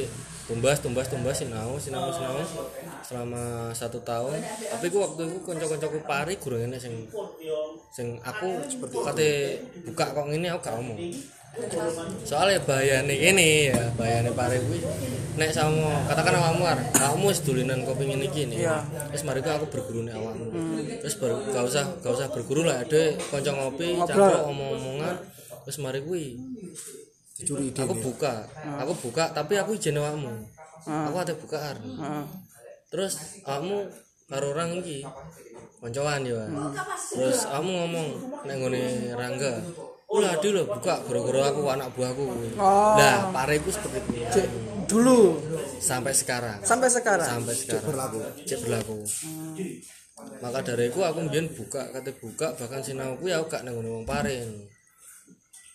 tumbas tumbas tumbas sinau sinau sinau selama satu tahun. Tapi gue waktu itu konco-koncoku pari gurung ini sing sing aku seperti kate buka kok ngene aku gak ngomong. Soalnya bahayane ini ya bahayane pare kuwi nek sama katakan awakmu ar awakmu wis dolinan kopi ngene iki nih Iya. terus mari ku aku berguru nih awakmu. Terus ber, gak usah gak usah berguru lah ada konco ngopi campur omong-omongan. Terus mari kuwi dicuri ide aku buka aku buka tapi aku izin awakmu aku ada buka ar Heeh. terus kamu karo orang iki koncoan ya terus kamu ngomong nek ngene Rangga Ulah lho buka gara-gara aku anak buahku. Oh. Lah, pareku seperti itu. Cek dulu Sampai sekarang. sampai sekarang. Sampai sekarang. berlaku. Cek berlaku. Maka dari itu aku mbiyen buka kate buka bahkan sinau kuwi aku gak nang wong paring.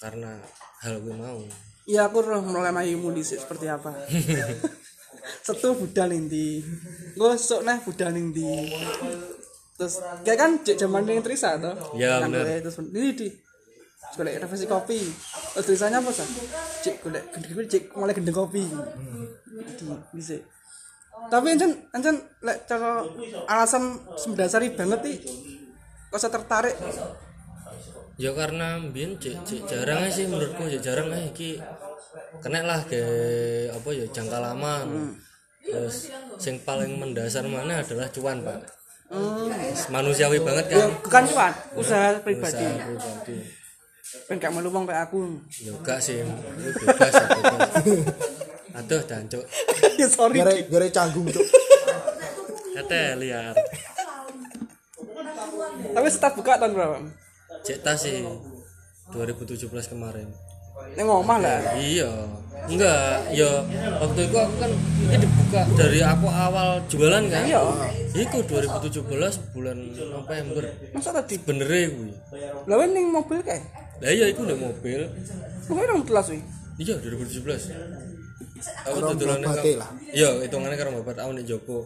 Karena hal kuwi mau. Iya aku roh mulai mahimu dhisik seperti apa. Setu budal inti. Gue sok nah budal inti. Terus kayak kan zaman yang Trisa toh. Ya, Yang bener. gue terus ini di golek revisi kopi. Terus tulisannya apa sih? Cek golek gendeng cek mulai gendeng kopi. Di dhisik. Tapi anjen anjen lek cara alasan mendasari banget nih kok saya tertarik Ya karena mbiyen cek cek jarang sih menurutku ya jarang aja iki kena lah ke apa ya jangka lama. Terus sing paling mendasar mana adalah cuan, Pak. Manusiawi banget ya kan. bukan cuman usaha pribadi Usaha pribadi. pengen gak melu wong kayak aku Ya enggak sih, itu bebas ya, bebas. Aduh, jancuk. ya sorry gara gara canggung cuk Kete liar. tapi setelah buka tahun berapa Cek tas sih 2017 kemarin. ini ngomah lah Iya. Enggak, ya waktu itu aku kan ini dibuka dari aku awal jualan kan. Iya. Iku 2017 bulan November. masa tadi Bener kuwi. lawan ning mobil kayak Lah iya iku ndek mobil. mungkin orang telas wih Iya 2017. Aku babate lah. Iya, hitungane karo babat aku nek Joko.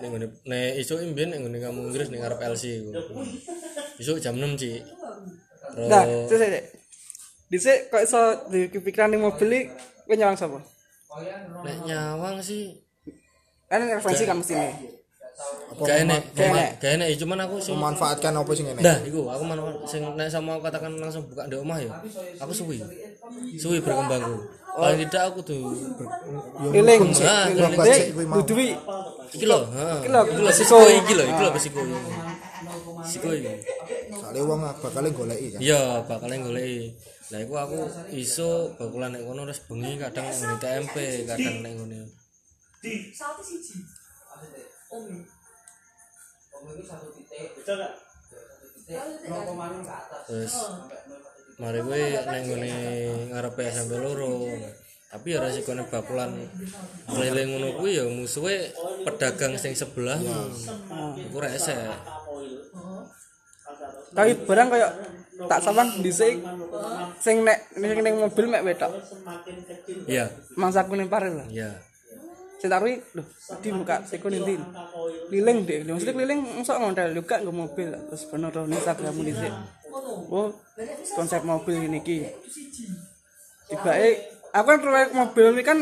Ning ngene nek isuk mbien ning ngene kamu Inggris ning arep LC iku. Isuk jam 6, Cik. nah Terus terus saya Dhisik kok iso di kepikiran ning mobil iki kowe nyawang sapa? nek nyawang sih Kan referensi kan mesti nih. Gak enek, Gak enek. enek cuman aku sih memanfaatkan apa sing ngene Nah, iku aku mana sing nek sama aku katakan langsung buka di omah ya. Aku suwi. Suwi berkembangku. Paling tidak aku tuh Iling. Ah, Iling. iling. Dek, Duduwi. iki lho. Iki lho, Iki lho siko iki lho, iki lho besiko. Siko iki. soalnya wong bakal goleki kan Iya, bakal goleki. Lah iku aku iso bakulan nek kono terus bengi kadang nek ngene TMP, kadang nek ngene. Terus mari gue neng ngene ngarepe sampe loro. Tapi ya resikone bakulan keliling ngono kuwi ya musuhe pedagang sing sebelah. Iku rese. Tapi barang kayak tak sawan dhisik sing nek ning ning mobil mek wedok. Iya, Mangsaku ning paril lah. iya. Sing taruhi lho, di muka siku ninti. Liling deh, maksudnya keliling mosok ngondel juga nggo mobil terus bener roh Instagram dhisik. Oh, konsep mobil ini ki. Tibake aku kan proyek mobil ini kan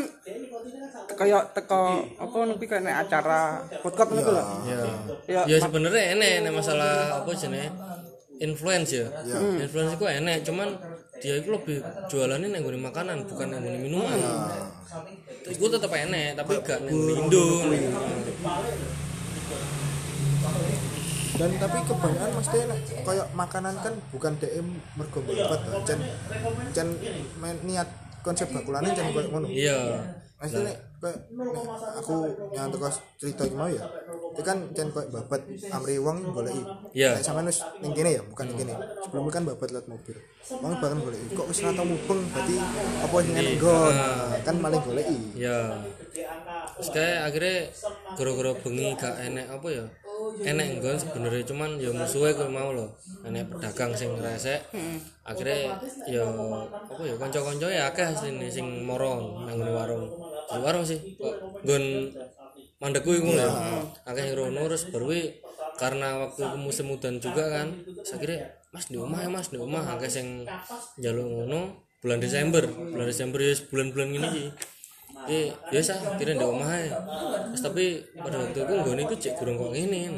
kayak teko apa nih kayak nek acara podcast gitu loh. Ya. Ya, Ya sebenarnya enek nek masalah apa jenenge influence ya. Influence itu enek, cuman dia itu lebih jualannya nang nggone makanan bukan nang nggone minuman. Iku tetep enek, tapi gak nggone Indo. dan tapi kebanyakan mesti nek kayak makanan kan bukan DM mergo jan men- niat konsep bakulane jan koyo ngono Iya. Mesti aku yang teko cerita iki mau ya? Itu kan kan koyo babat amri wong goleki Iya. Kayak sampean wis ning kene ya bukan ning kene. Sebelumnya kan babat lewat mobil. Wong bahkan goleki kok wis ora tau mubeng berarti apa sing enek nggon kan maling goleki ya terus kayak akhirnya gara-gara bengi gak enek apa ya? Enek nggon sebenarnya cuman ya musuhnya gue mau loh enek pedagang sing resek. Akhirnya ya apa ya konco-konco ya akeh asline sing moro nang warung warung sih? Kok nggon mandekku iku lho. Akeh rono terus baru kuwi karena waktu musim udan juga kan saya kira mas di rumah ya mas di rumah akeh sing njaluk ngono bulan Desember. Bulan Desember ya bulan-bulan gini sih eh biasa kira di rumah ya tapi pada waktu itu gue itu cek kurang kok ini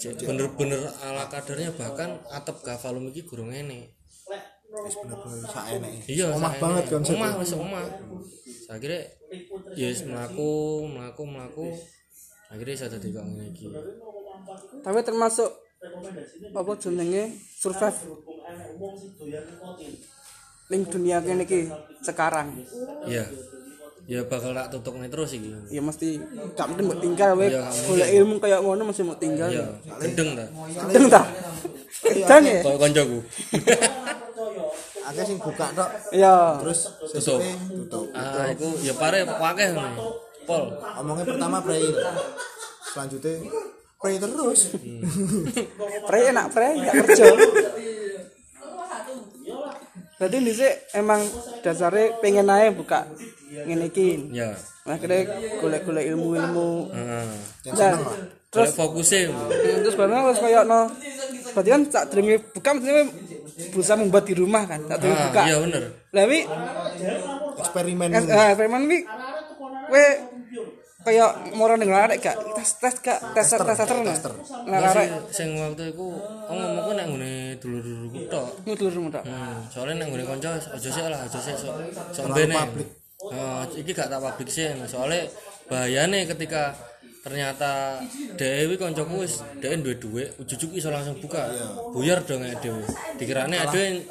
cek bener-bener ala kadarnya bahkan atap gavalum iki kurang ini wis bener-bener sak eneke iya omah saya banget konsep omah wis omah. Saya kira ya wis mlaku mlaku mlaku. Akhirnya saya tadi kok ngene iki tapi termasuk apa jenenge? Survive. Ning dunia kene iki sekarang. Iya. Ya bakal tak tutup nih terus iki. Ya mesti gak mungkin mau tinggal we Iya, golek ilmu kayak ngono mesti mau tinggal. Iya gendeng ta. Gendeng ta? Dan ya kok koncoku akeh sing buka tok. Iya. Terus sesuke tutup. Ah iku ya pare akeh pol. Omongnya pertama pray selanjutnya pray terus. Pre enak pre gak kerja. Berarti dhisik emang dasarnya pengen aja buka ngene iki. Ya. Akhirnya golek-golek ilmu-ilmu. Heeh. Dan terus fokusnya terus barang terus kayak no berarti kan tak dringi buka maksudnya berusaha membuat di rumah kan tak dringi ah buka. iya bener. Tapi eksperimen ah preman wi we kayak moro ning arek gak? Tes tes gak? Tes tes tes tes. Nah Enggak arek sing waktu itu oh ngomongku nek ngene dulur-dulurku tok. ngudur muda Hmm, soalnya nek ngene kanca aja sik lah, aja sik sok mbene. Oh, iki gak tak publik sih, soalnya bahayane ketika ternyata Dewi koncoku wis dhewe duwe dhuwit, ujug iso langsung buka. Buyar dong nek dhewe. Dikirane ade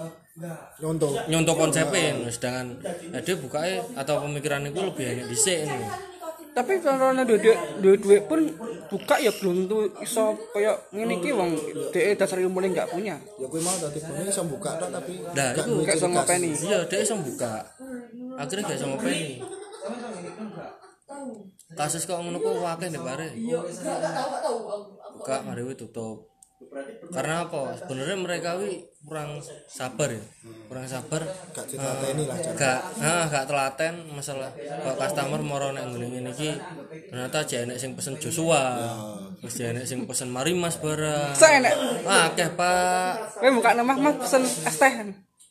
nyontok nyontok konsepin, sedangkan ade bukae atau pemikiran iku lebih enak dhisik tapi kalau nek duit duit duit pun buka ya belum tentu iso kayak ngene iki wong dhek dasar ilmu gak punya ya kuwi mau tadi kuwi iso buka tok tapi Nah, gak iku gak iso ngopeni Iya, dia iso buka. Akhirnya gak iso ngopeni. Kasus kok ngono kok akeh nek bare. Buka mari wis tutup. Karena apa? Sebenarnya mereka wi kurang sabar ya. Kurang sabar. gak lah Jan. Gak, gak telaten masalah kalau customer moro nek ngene ngene iki ternyata jek enek sing pesen Joshua. Terus jek enek sing pesen Marimas barang. saya enek Ah, akeh, Pak. kowe buka nama mas pesen es teh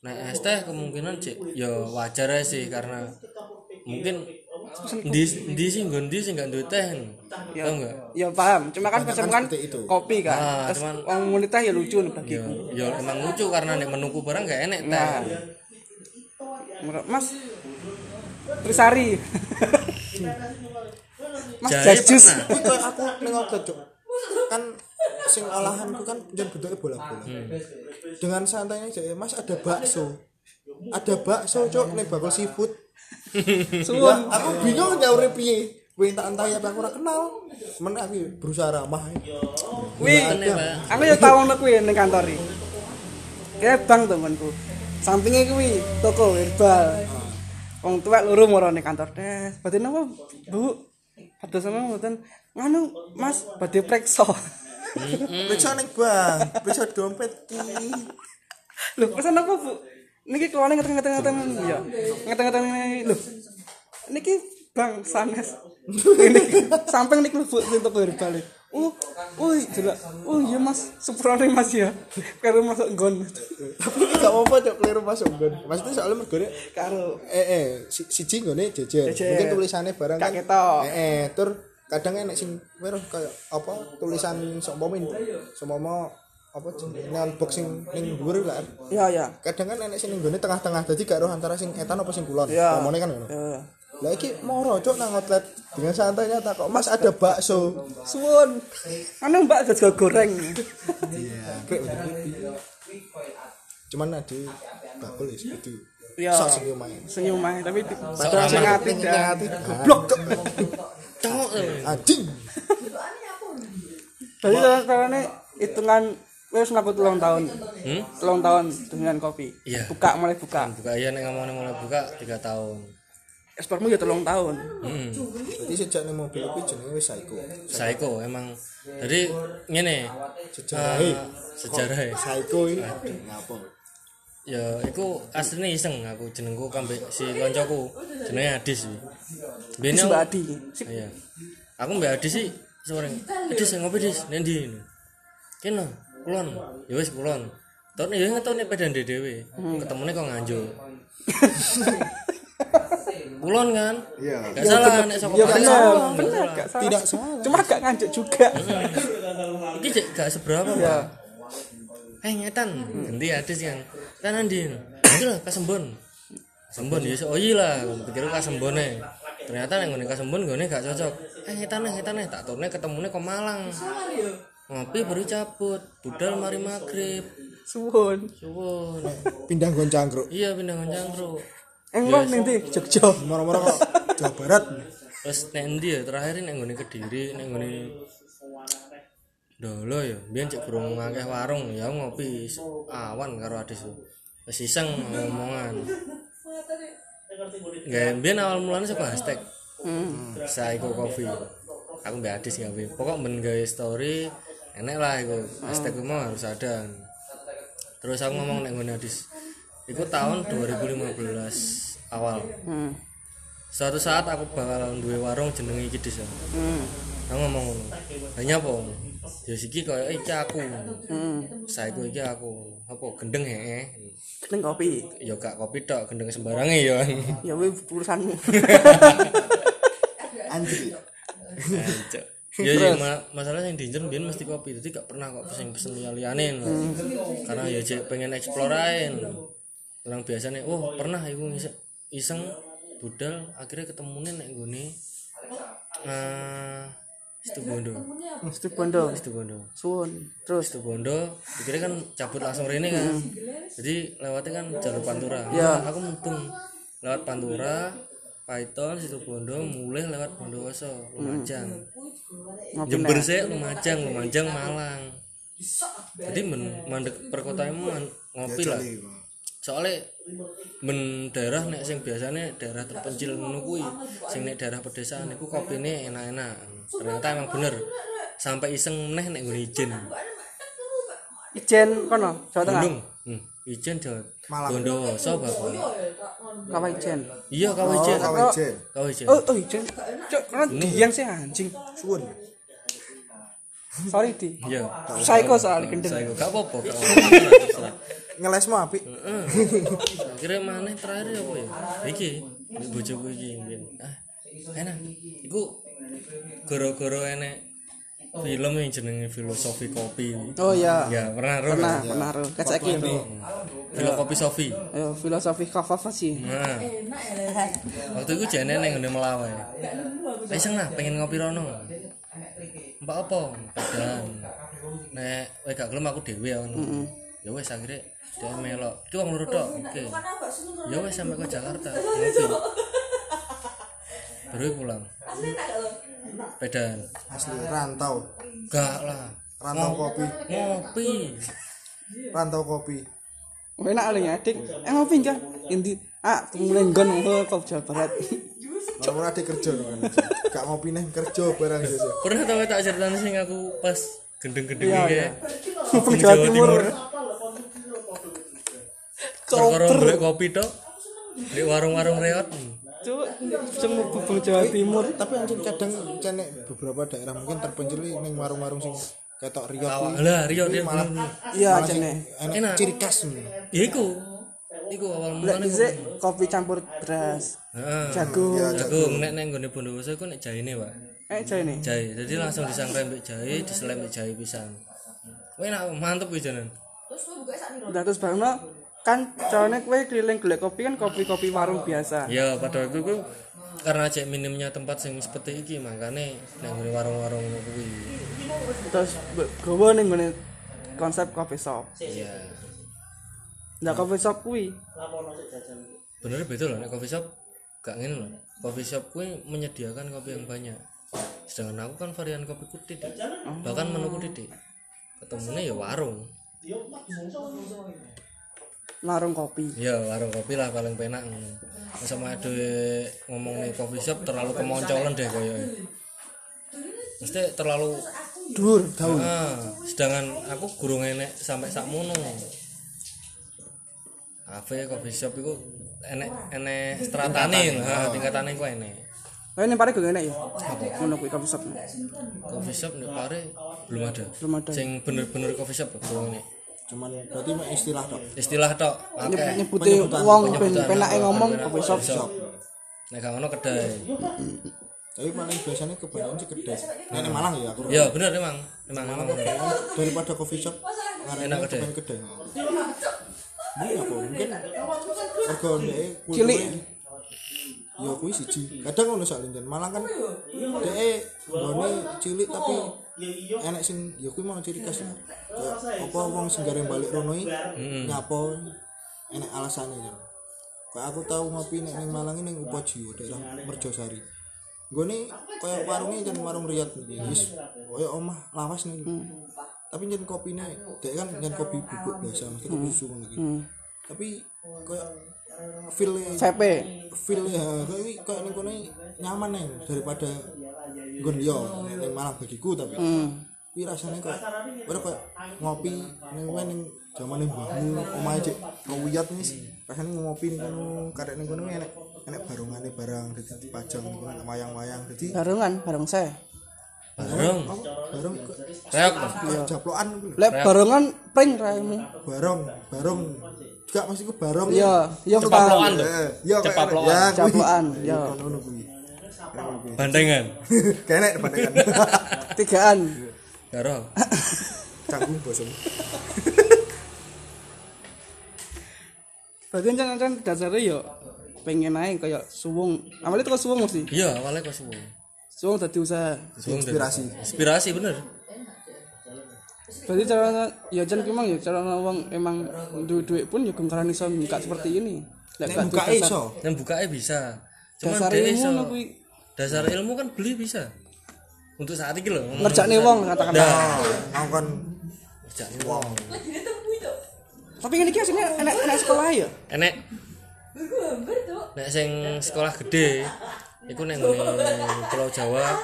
Nah, es teh kemungkinan cek ya wajar aja sih karena mungkin di di sih nggon di sih nggak duwe teh. Tahu enggak? ya paham cuma kan pesen kan kopi kan Ah, terus cuman- wong muni teh ya lucu nih bagi Ya, ya emang lucu karena nek menuku barang gak enek teh. Nah. Mas Trisari. Mas Jahe koyo aku ning obat Cuk. kan sing olahanku kan jan bentuknya bola-bola dengan santainya aja mas ada bakso ada bakso cok nih bakal seafood Suwun. Aku bingung nyaure piye Kowe tak entah ya aku ora kenal. Men aku berusaha ramah. Kuwi aku ya tau ngono kuwi ning kantor iki. Kayak bang temanku. Sampinge kuwi toko herbal. Wong tuwek loro moro ning kantor. Des, badhe napa, Bu? Padha sama mboten nganu, Mas, badhe preksa. Periksa ning bang, periksa dompet ki. Lho, pesan apa, Bu? Niki keluarnya ngeteng-ngeteng ya. Ngeteng-ngeteng lho. Niki Bang sanes. Samping niki sing toko herbal. Oh, oh, jelas. Oh iya Mas, sepurane Mas ya. Karo masuk nggon. Tapi gak apa-apa cok keliru masuk nggon. Maksudnya soalnya mergone Karo eh eh si siji nggone jejer. Mungkin tulisannya barang kan. Eh eh tur kadang enek sing weruh kayak apa tulisan seumpama seumpama apa jenenge neon box sing ning dhuwur lah. Ya ya. Kadang kan enek sing ning tengah-tengah dadi gak roh antara sing etan apa sing kulon. Ya. Ngomongnya kan ngono. Ya. Lah iki moro cok nang outlet dengan santainya tak kok Mas ada bakso. Suwun. Anu Mbak gak goreng. Udah Cuman ada bakul ya itu. Ya. Sok senyum aja. Senyum ae tapi padahal sing ati hati goblok. Cowok. Anjing. Jadi carane hitungan wis ngaku telung tahun. Hmm? Telung tahun dengan kopi. Iya. Buka mulai buka. buka iya nek ngomongnya mulai buka tiga tahun Ekspormu ya telung tahun. hmm. Jadi sejak nih mobil kuwi jenenge wis Saiko. Saiko emang jadi ngene Sejarah eh, sejarah Saiko iki ngapa? ya iku aslinya iseng aku jenengku kambek si koncoku jenenge Adis aku- Mbak Adi. Iya aku mbak Adis sih sore Adis ngopi dis nendi kena kulon. Ya wis kulon. Tahun ya ngetone pedan dhewe ketemune kok nganjuk. Kulon kan? Iya. gak salah nek saka Ya benar, benar, salah. gak salah. Tidak salah. Cuma gak nganjuk juga. iki cek gak seberapa Ya. Pak? Eh ngetan ganti Adis kan kan andi? Itu lah kasembon. Kasembon ya oh iya lah. Pikir kasembone. Ternyata yang ngene kasembon gone gak cocok. Eh ngetan ngetan tak turune ketemune kok Malang ngopi baru cabut budal mari maghrib Suwun. suwun Pindah gon cangkruk. iya pindah goncang bro Enggak ndi Jogja. Moro-moro kok Jawa Barat. terus endi ya terakhir nek ngene kediri nek ngene Dolo ya, biyen cek burung ngakeh warung ya ngopi awan karo adis. Wis iseng ngomongan. Gak biyen awal mulanya saka hashtag Hmm. Saiko Coffee. Aku mbak adis gawe. Pokok men gawe story enek lah iku. Hashtag mau harus ada. Terus aku ngomong nek ngene adis. Iku tahun 2015 awal. Hmm. Suatu saat aku bakal duwe warung jenenge iki Dis. ya. Hmm. Aku ngomong ngono. Hanya apa? Ya siki koyo iki aku. Hmm. Saiko iki aku. Apa gendeng heeh. Ning kopi. Ya gak kopi tok, gendeng sembarange ya. Ya wis urusanmu. Antri. Cok. Ya ya ma- masalah yang diincer biyen mesti kopi. Jadi gak pernah kok pesen pesen liya-liyane. lho. Karena ya cek pengen lho. Orang biasanya, oh pernah ngise- iseng budal akhirnya ketemune nek nggone eh Situ Bondo. Mesti bondo. Situ Bondo. Suwun. Terus Situ Bondo, pikirnya kan cabut langsung rene kan. Jadi lewatnya kan jalur Pantura. Ya. Aku mutung lewat Pantura, Python, Situ Bondo, mulai lewat Bondowoso, Lumajang. ngopi Jember sih Lumajang, Lumajang Malang. Jadi men mandek perkotaan ngopi lah. Soalnya men daerah nek sing biasanya daerah terpencil ngono kuwi, sing nek daerah pedesaan niku kopine enak-enak. Ternyata emang bener. Sampai iseng meneh nek nggone ijen. Ijen kono, Jawa Tengah. Bandung. Ijen. Bondowoso Bapak. Kawah ijen. Iya kawah ijen. Kawijen. Kawah ijen. Oh, oh ijen. Cok, kan diang sih anjing. Suwun. Sorry di. Iya. Psycho soal gendeng. Saya gak apa-apa. apa-apa. Ngelesmu apik. Heeh. Kira mana terakhir apa ya? Iki, bojoku iki. Ah, enak. Iku goro-goro enek film yang jenenge filosofi kopi. Oh ya. Ya, pernah ro. Pernah, pernah ro. Kacak iki bro. Filosofi Sofi. Ayo filosofi kafafa sih. Nah. Waktu itu jane neng ngene melawe. Lah iseng nah pengen ngopi rono. Mbak apa? Pedan. Nek kowe gak gelem aku dhewe ya ngono. Ya wis akhirnya dia melok. Iki wong loro tok. Oke. Ya wis sampai ke Jakarta. Baru pulang. Pedan. Asli rantau. Gak lah. Rantau kopi. Ngopi. Rantau kopi. Enak ali adik. Eh ngopi enggak? Inti ah mulai nggon oh, kok Jawa Barat. Moro ada kerja kan. Gak ngopi neh kerja barang sih. Pernah tau tak ceritain sing aku pas gendeng-gendeng Iya, iki. iya. Di Jawa Timur. Perkara kopi tok. Di warung-warung reot. Cuk, sing mubeng Jawa Timur. Tapi anjing kadang cenek beberapa daerah mungkin terpencil ning warung-warung sing ketok Awak kuwi. lah Rio dia malah Iya, jene. enak ciri khas nih. Ya iku. Iku awal mulane. kopi campur beras. Heeh. Jagung. Aku nek nek nggone Bondowoso iku nek jahine, Pak. Eh jahe nih. Jahe. Jadi langsung disangrai mbek jahe, diselem mbek jahe pisan. Kowe enak mantep kuwi janan. Udah terus bareng kan caranya kue keliling golek kopi kan kopi-kopi warung biasa. Ya pada waktu itu karena cek minimnya tempat sing seperti iki makane nek nggone warung-warung kuwi. Terus gowo ning ngene konsep coffee shop. Iya. Nah coffee shop kuwi Bener betul loh coffee shop gak ngene loh. Coffee shop kuwi menyediakan kopi yang banyak. sedangkan aku kan varian kopiku titik bahkan menuku titik ketemunya ya warung Warung kopi. ya warung kopi lah paling penak sama ada ngomong nih coffee shop terlalu kemoncolan deh koyo mesti terlalu Dur, gaul. ah, sedangkan aku gurung enek sampai sakmono kafe coffee shop itu enek enek stratane nah, tingkatane ku enek Kayak ini pare gak enak ya? Ngono kuwi kopi shop. coffee shop nih pare belum ada Belum ada. sing bener-bener coffee shop belum ini cuman berarti mah istilah tok. Istilah tok akeh. nyebuti wong ben penake ngomong kopi shop. nek gak ngono kedai. Tapi paling biasanya kebanyakan sih kedai. Nenek Malang ya aku ya bener emang emang emang daripada coffee shop Enak kedai. kedai. Mungkin apa mungkin harga ndek Cilik. ya kuwi siji. Kadang ngono sak Malang kan dhek nggone cilik tapi enek sing ya kuwi mau ciri khasnya Kayak apa wong sing gareng balik rono iki? Nyapo enek alasane ya. Kayak aku tahu ngopi nek ning Malang ini ning Upojiwo daerah Merjosari. Gone kaya warungnya jan warung Riyad iki. Wis kaya omah lawas nih. Tapi jan kopine dek kan jan kopi bubuk biasa mesti kopi susu ngono iki. Tapi kaya feel VP. feel ya kaya kaya ning kono nyaman nih daripada nggon yo ning Malang bagiku tapi. Kuwi rasane kok ora kaya ngopi ning kowe ning jamane mbahmu omahe cek kewiyat wis rasane ngopi ning kono karek ning kono enek enek barungane barang dadi dipajang ning kono wayang-wayang dadi Barengan bareng saya. bareng kok reok kayak japlokan lho. Lek barengan pring raimu. barong barong juga mesti ku barong Iya, iya Cepaplokan paham. tuh. Eh, iya ya ya. ngono kuwi bandengan kenek bandingan Tigaan. karo canggung bosem Berarti kan kan dasarnya yo pengen naik kayak suwung. Awalnya tuh suwung mesti. iya awalnya kok semua Suwung tadi usaha. inspirasi inspirasi bener Berarti cara ya jan memang ya cara wong emang duit duit pun ya gengkaran iso buka seperti ini. Lek nek gak buka iso yang bukanya bisa cuman ilmu iso. Dasar ilmu kan beli bisa. Untuk saat ini loh. Ngerjakne wong katakan. Dah. aku kan ngerjakne wong. Tapi ini ki asline enak enak sekolah ya. enek. Nek sing sekolah gede iku nek nggone Pulau Jawa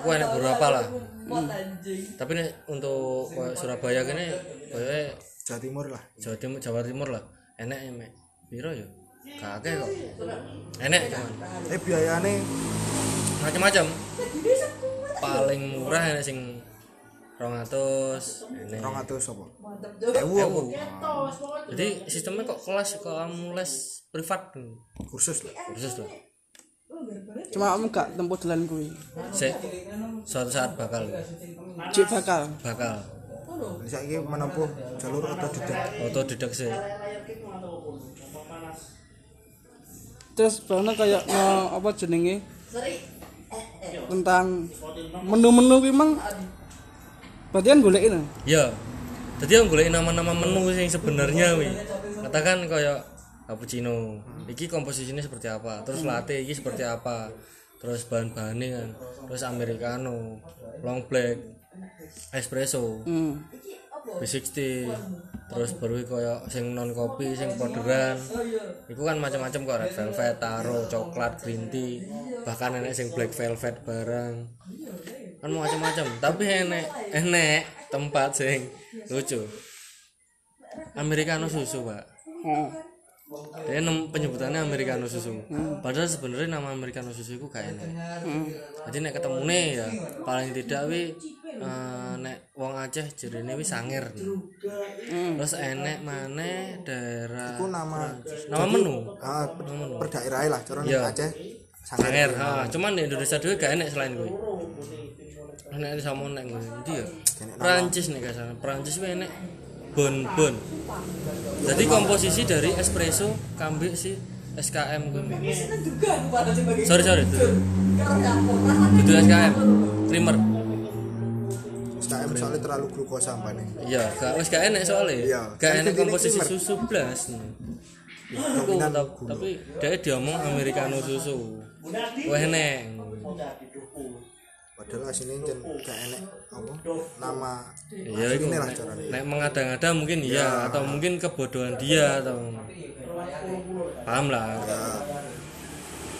iku enek beberapa lah. Tapi nek untuk Surabaya kene koyo Jawa Timur lah. Jawa Timur Jawa Timur lah. Enek emek. Piro ya kakek kok. Enek cuman eh biayane macam-macam paling murah enek sing 200 enek 200 apa? Ewu. Ewu. jadi sistemnya kok kelas kok kamu les privat? Kursus lah. Khusus lah. Cuma kamu gak tempuh jalan kuwi. Sik, suatu saat bakal. Cik bakal. bakal. Saya ini menempuh jalur otodidak. Otodidak sih Terus bana kayak nge apa jenenge? Tentang menu-menu kuwi mang. Berarti kan ini? Ya jadi yang golek nama-nama menu yang sebenarnya wi katakan kayak cappuccino. Iki komposisinya seperti apa? Terus latte iki seperti apa? Terus bahan-bahannya kan. Terus americano long black espresso. Hmm. B60 terus baru koyo sing non kopi sing poderan. Iku kan macam-macam kok red velvet taro coklat green tea. Bahkan enek sing black velvet barang kan macam-macam. Tapi enek enek tempat sing lucu. Americano susu pak. Dia nem penyebutannya americano susu. Padahal sebenarnya nama americano susu itu gak enek. Jadi nek ketemu nih ya paling tidak wi eh, nek wong Aceh jerene wi sangir terus enek mana daerah itu nama nama menu? Ah, per, per daerah lah cara Iya. Aceh sangir. Ha cuman di Indonesia dhewe gak enek selain gue enek sama nek gue ndi ya? Prancis nek gak salah. Prancis enek bon bon jadi komposisi dari espresso kambing si SKM gue sorry sorry. Itu itu SKM creamer SKM soalnya terlalu glukosa nih. Iya gak wis gak enek soalnya. Iya. gak intinya komposisi susu blas. Gula. tapi dia diomong americano susu. Wah enek. Padahal aslinya jen gak enek apa nama ya itu lah nek, caranya. Nek mengada-ngada mungkin iya atau mungkin kebodohan dia atau paham lah.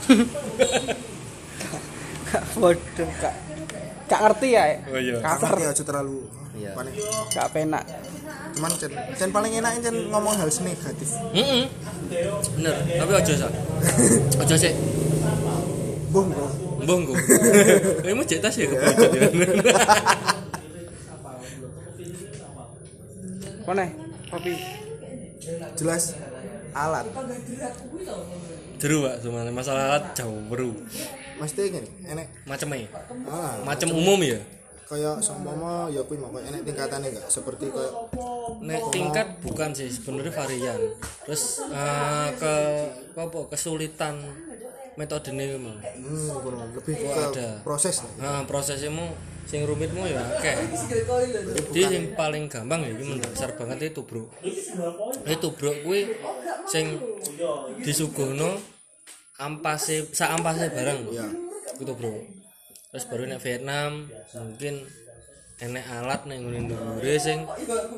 Gak bodoh, gak gak ngerti ya. Oh, iya. Kasar, aja terlalu Iya. paling gak penak. cuman jen, jen paling enak jen ngomong hal negatif Mm bener tapi ojo sa ojo sih boh boh Mbah engko. Kamu cek tas ya ya. Mana? Kopi. Jelas alat Jeru Pak, cuma masalah alat jauh beru. mesti gini enek Macamnya. ah Macam umum ya. kayak seumpama ya kuwi mau enek tingkatannya enggak seperti kayak Nek tingkat bukan sih sebenarnya varian. Terus eh, ke apa kesulitan metode ini memang. hmm, kurang lebih ke ada. proses lah. Nah, prosesmu sing rumitmu ya akeh. Jadi yang paling gampang ya iki mendasar banget itu, Bro. Itu, Bro, kuwi sing disuguhno ampase sak ampase barang. Iya. Gitu, Bro. Terus baru nek Vietnam mungkin enek alat ning ngene ndure sing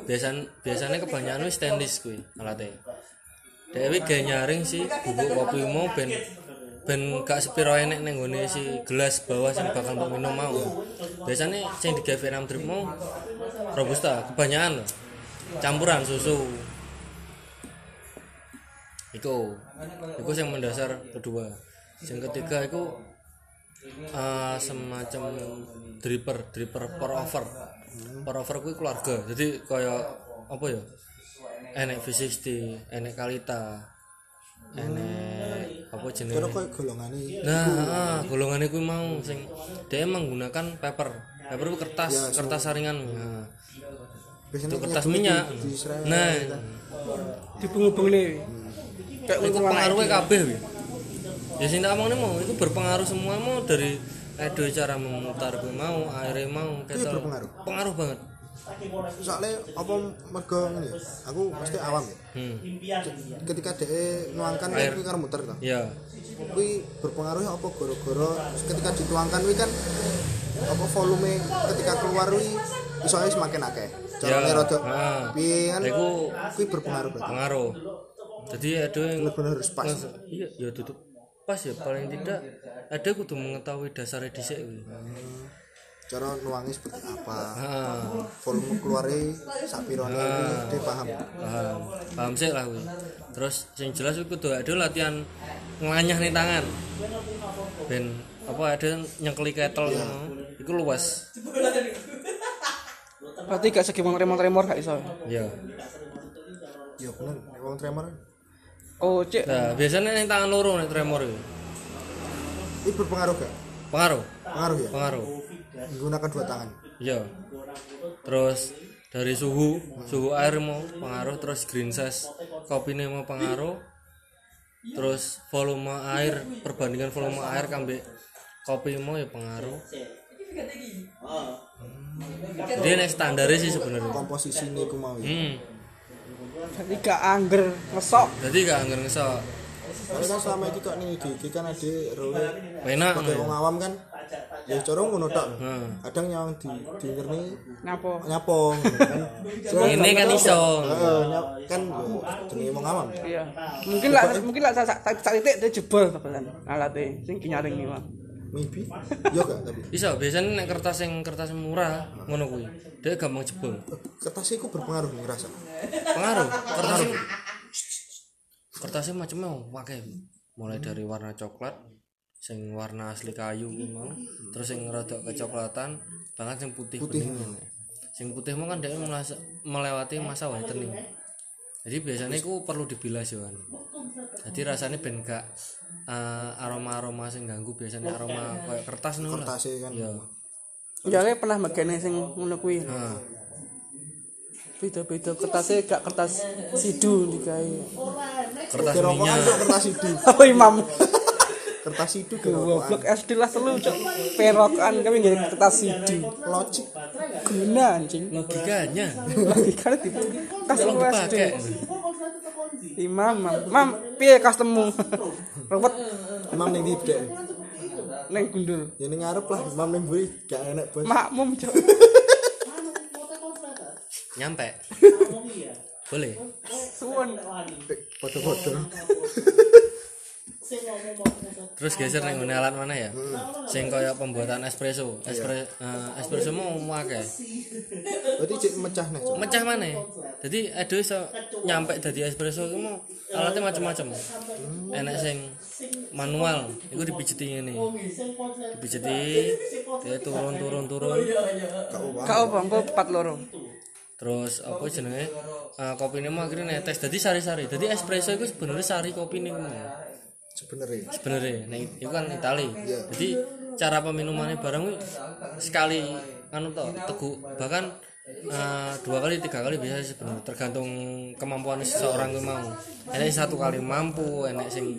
biasan biasanya kebanyakan wis stainless kuwi alatnya. Dewi gak nyaring sih bubuk kopi mau ben ben gak sepiro enek ning nggone si gelas bawah sing bakal mbok minum mau. Biasanya sing digawe Vietnam drip mau robusta kebanyakan loh. Campuran susu. Iku. Iku yang mendasar kedua. Yang ketiga iku eh, semacam dripper, dripper pour over. Pour over kuwi keluarga. Jadi kaya apa ya? Enek V60, enek Kalita. Enek apa jenenge? kira kayak golongan ini Nah, ah, golongan itu mau sing dia menggunakan paper. Paper itu kertas, kertas saringan. Nah, itu kertas minyak. di, di Nah, Dibungu-bungu nih. Kayak itu pengaruhnya kabeh. Ya sing tak omongnya mau itu berpengaruh semua mau dari edo cara memutar kuwi mau, airnya mau, ketel. berpengaruh? Pengaruh banget. Soalnya apa mergo ini ya? Aku mesti awam ya. Hmm. ketika dia nuangkan kan kuwi karo muter kan Ya. kuwi berpengaruh apa gara-gara? Ketika dituangkan kuwi kan apa volume ketika keluar kuwi isoe semakin akeh. Carane Ya. rada piye kan? Kuwi berpengaruh pengaruh. Jadi ada yang benar harus pas. Iya, ya tutup pas ya paling tidak ada kudu mengetahui dasarnya dhisik kuwi. Cara nuangi seperti apa? Ah. volume keluarnya sapirone dia paham? Paham. Paham sih lah kuwi terus yang jelas itu kudu ada latihan nganyah nih tangan. Ben apa ada nyengkeli kettle ngono. Iku luas Berarti gak segi remor-remor gak iso. ya ya bener. Wong tremor. Oh, cek. nah biasanya nih tangan loro nih tremor itu ini berpengaruh gak? Pengaruh. Pengaruh ya? Pengaruh menggunakan dua tangan. Ya terus dari suhu suhu air mau pengaruh terus green size. Kopinya mau pengaruh. Terus volume air perbandingan volume air kambek kopi mau ya pengaruh. Dia nek standarnya sih sebenarnya. Komposisi ini aku mau ya. Hmm. Berarti gak angger ngesok. jadi gak anggar ngesok. Kan selama ini kok nih di iki kan ada role enak. sebagai wong awam kan ya corong ngono tok. Hmm. kadang yang di di ngerni Napa? nyapong kan. Ini kan iso. Heeh, nyap- kan jenenge wong awam. Iya. Mungkin lah mungkin lah saat saat titik dia jebol babalan alatnya sing kinyaring iki, maybe. Yo gak tapi? Iso biasanya nek kertas yang kertas murah ngono kuwi. Dia gampang jebol. Kertas iku berpengaruh nih ngerasa pengaruh kertas kertasnya macamnya pakai mulai dari warna coklat sing warna asli kayu kuwi mau. terus sing rada kecoklatan banget sing putih putih. sing putih mau kan dia melewati masa whitening jadi biasanya itu perlu dibilas ya kan. Jadi rasanya ben gak aroma aroma sing ganggu biasanya aroma kayak kertas nih lah kertasnya kan. Ya Ya pernah magene sing ngono kuwi. nah. Beda-beda kertasnya gak kertas sidu digawe. kertas minyak. kan kertas itu Oh imam. Kertas itu kira Goblok SD lah telu cok. Perokan kami nggak kertas sidu. logik Guna anjing. logikanya Logika di kas tolong SD. Imam, mam, mam, piye custommu? Ruwet. imam ning di dek neng gundul Ya ning ngarep lah, imam ning mburi gak enak bos. makmum cok nyampe boleh suwon Foto-foto. terus geser ning ngene alat mana ya? Sing kaya pembuatan espresso. Espresso espresso mau akeh. Berarti cek mecah nih, mecah mana jadi aduh iso nyampe dadi espresso itu mau alatnya macam-macam enak sing manual itu dipijeti ini dipijeti dia turun turun turun kau apa engko empat loro. Terus apa jenenge? Uh, kopi ini mau akhirnya netes. Jadi sari-sari. Jadi espresso itu sebenarnya sari kopi ini mau Sebenarnya. sebenarnya. Nah itu kan Itali. Jadi cara peminumannya barang kuwi sekali anu toh teguk. Bahkan eh, dua kali tiga kali bisa sebenarnya. Tergantung kemampuan seseorang yang mau. Enak satu kali mampu enak sing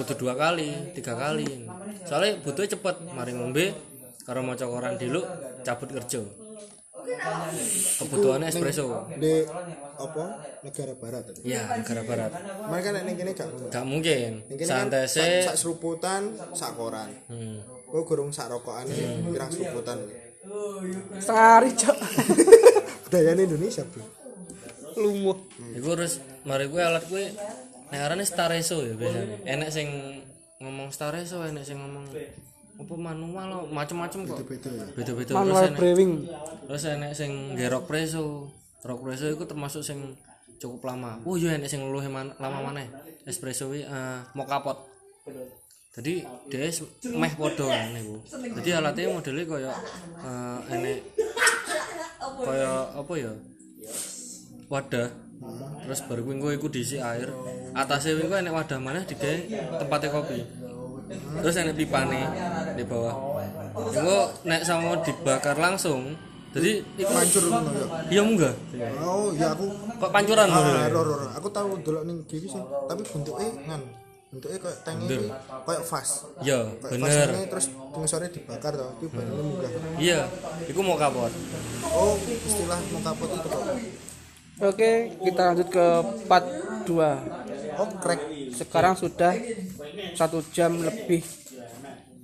butuh dua kali tiga kali. Soalnya butuhnya cepet. Mari ngombe karo maca koran dulu cabut kerja kebutuhannya espresso Di apa? Negara barat ya negara barat Mereka nek kene gak gak mungkin kan santai sih sak seruputan, sak koran. hmm. Kok gurung sak rokokane pirang seruputan. setengah hari cok Budayane Indonesia, Bro. lumuh Iku terus mari gue alat gue nek arane stareso ya biasanya. Enek sing ngomong stareso, enek sing ngomong apa manual lo macem-macem kok. Beda-beda. Terus manual brewing terus enek sing gerok preso. Rock preso itu termasuk sing cukup lama. Oh iya enek sing luwih man- lama maneh. Espresso kuwi eh, mocha pot. Jadi dia meh podo kan niku. Jadi alatnya modelnya kaya eh, enek kaya apa ya? wadah terus baru gue gue iku diisi air atasnya gue enek wadah mana di tempatnya kopi terus enek pipane di bawah. Gue nek sama dibakar langsung jadi ngono ya. iya enggak Oh, ya aku kok pancuran ah, modelnya ro, ro, ro. aku tahu delok ning TV sih, tapi bentuknya ngan bentuknya kayak tank ini kayak vas. Iya bener. ini terus pengesornya dibakar toh itu badannya munggah. Iya iku mau kapot. Oh istilah mau kapot itu kok oke kita lanjut ke part 2 oh crack sekarang sudah satu jam lebih.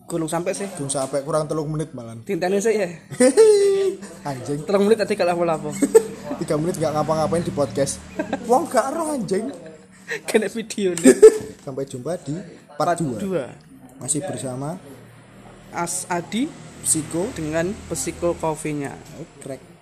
Gulung sampai sih. Belum sampai kurang telung menit malan. Tintanya sih ya. Anjing. Terus menit tadi kalau lapo tiga menit gak ngapa-ngapain di podcast. Wong gak roh anjing. Kena video nih. Sampai jumpa di part 2 dua. masih bersama As Adi Psiko dengan psiko coffee-nya. Oh, crack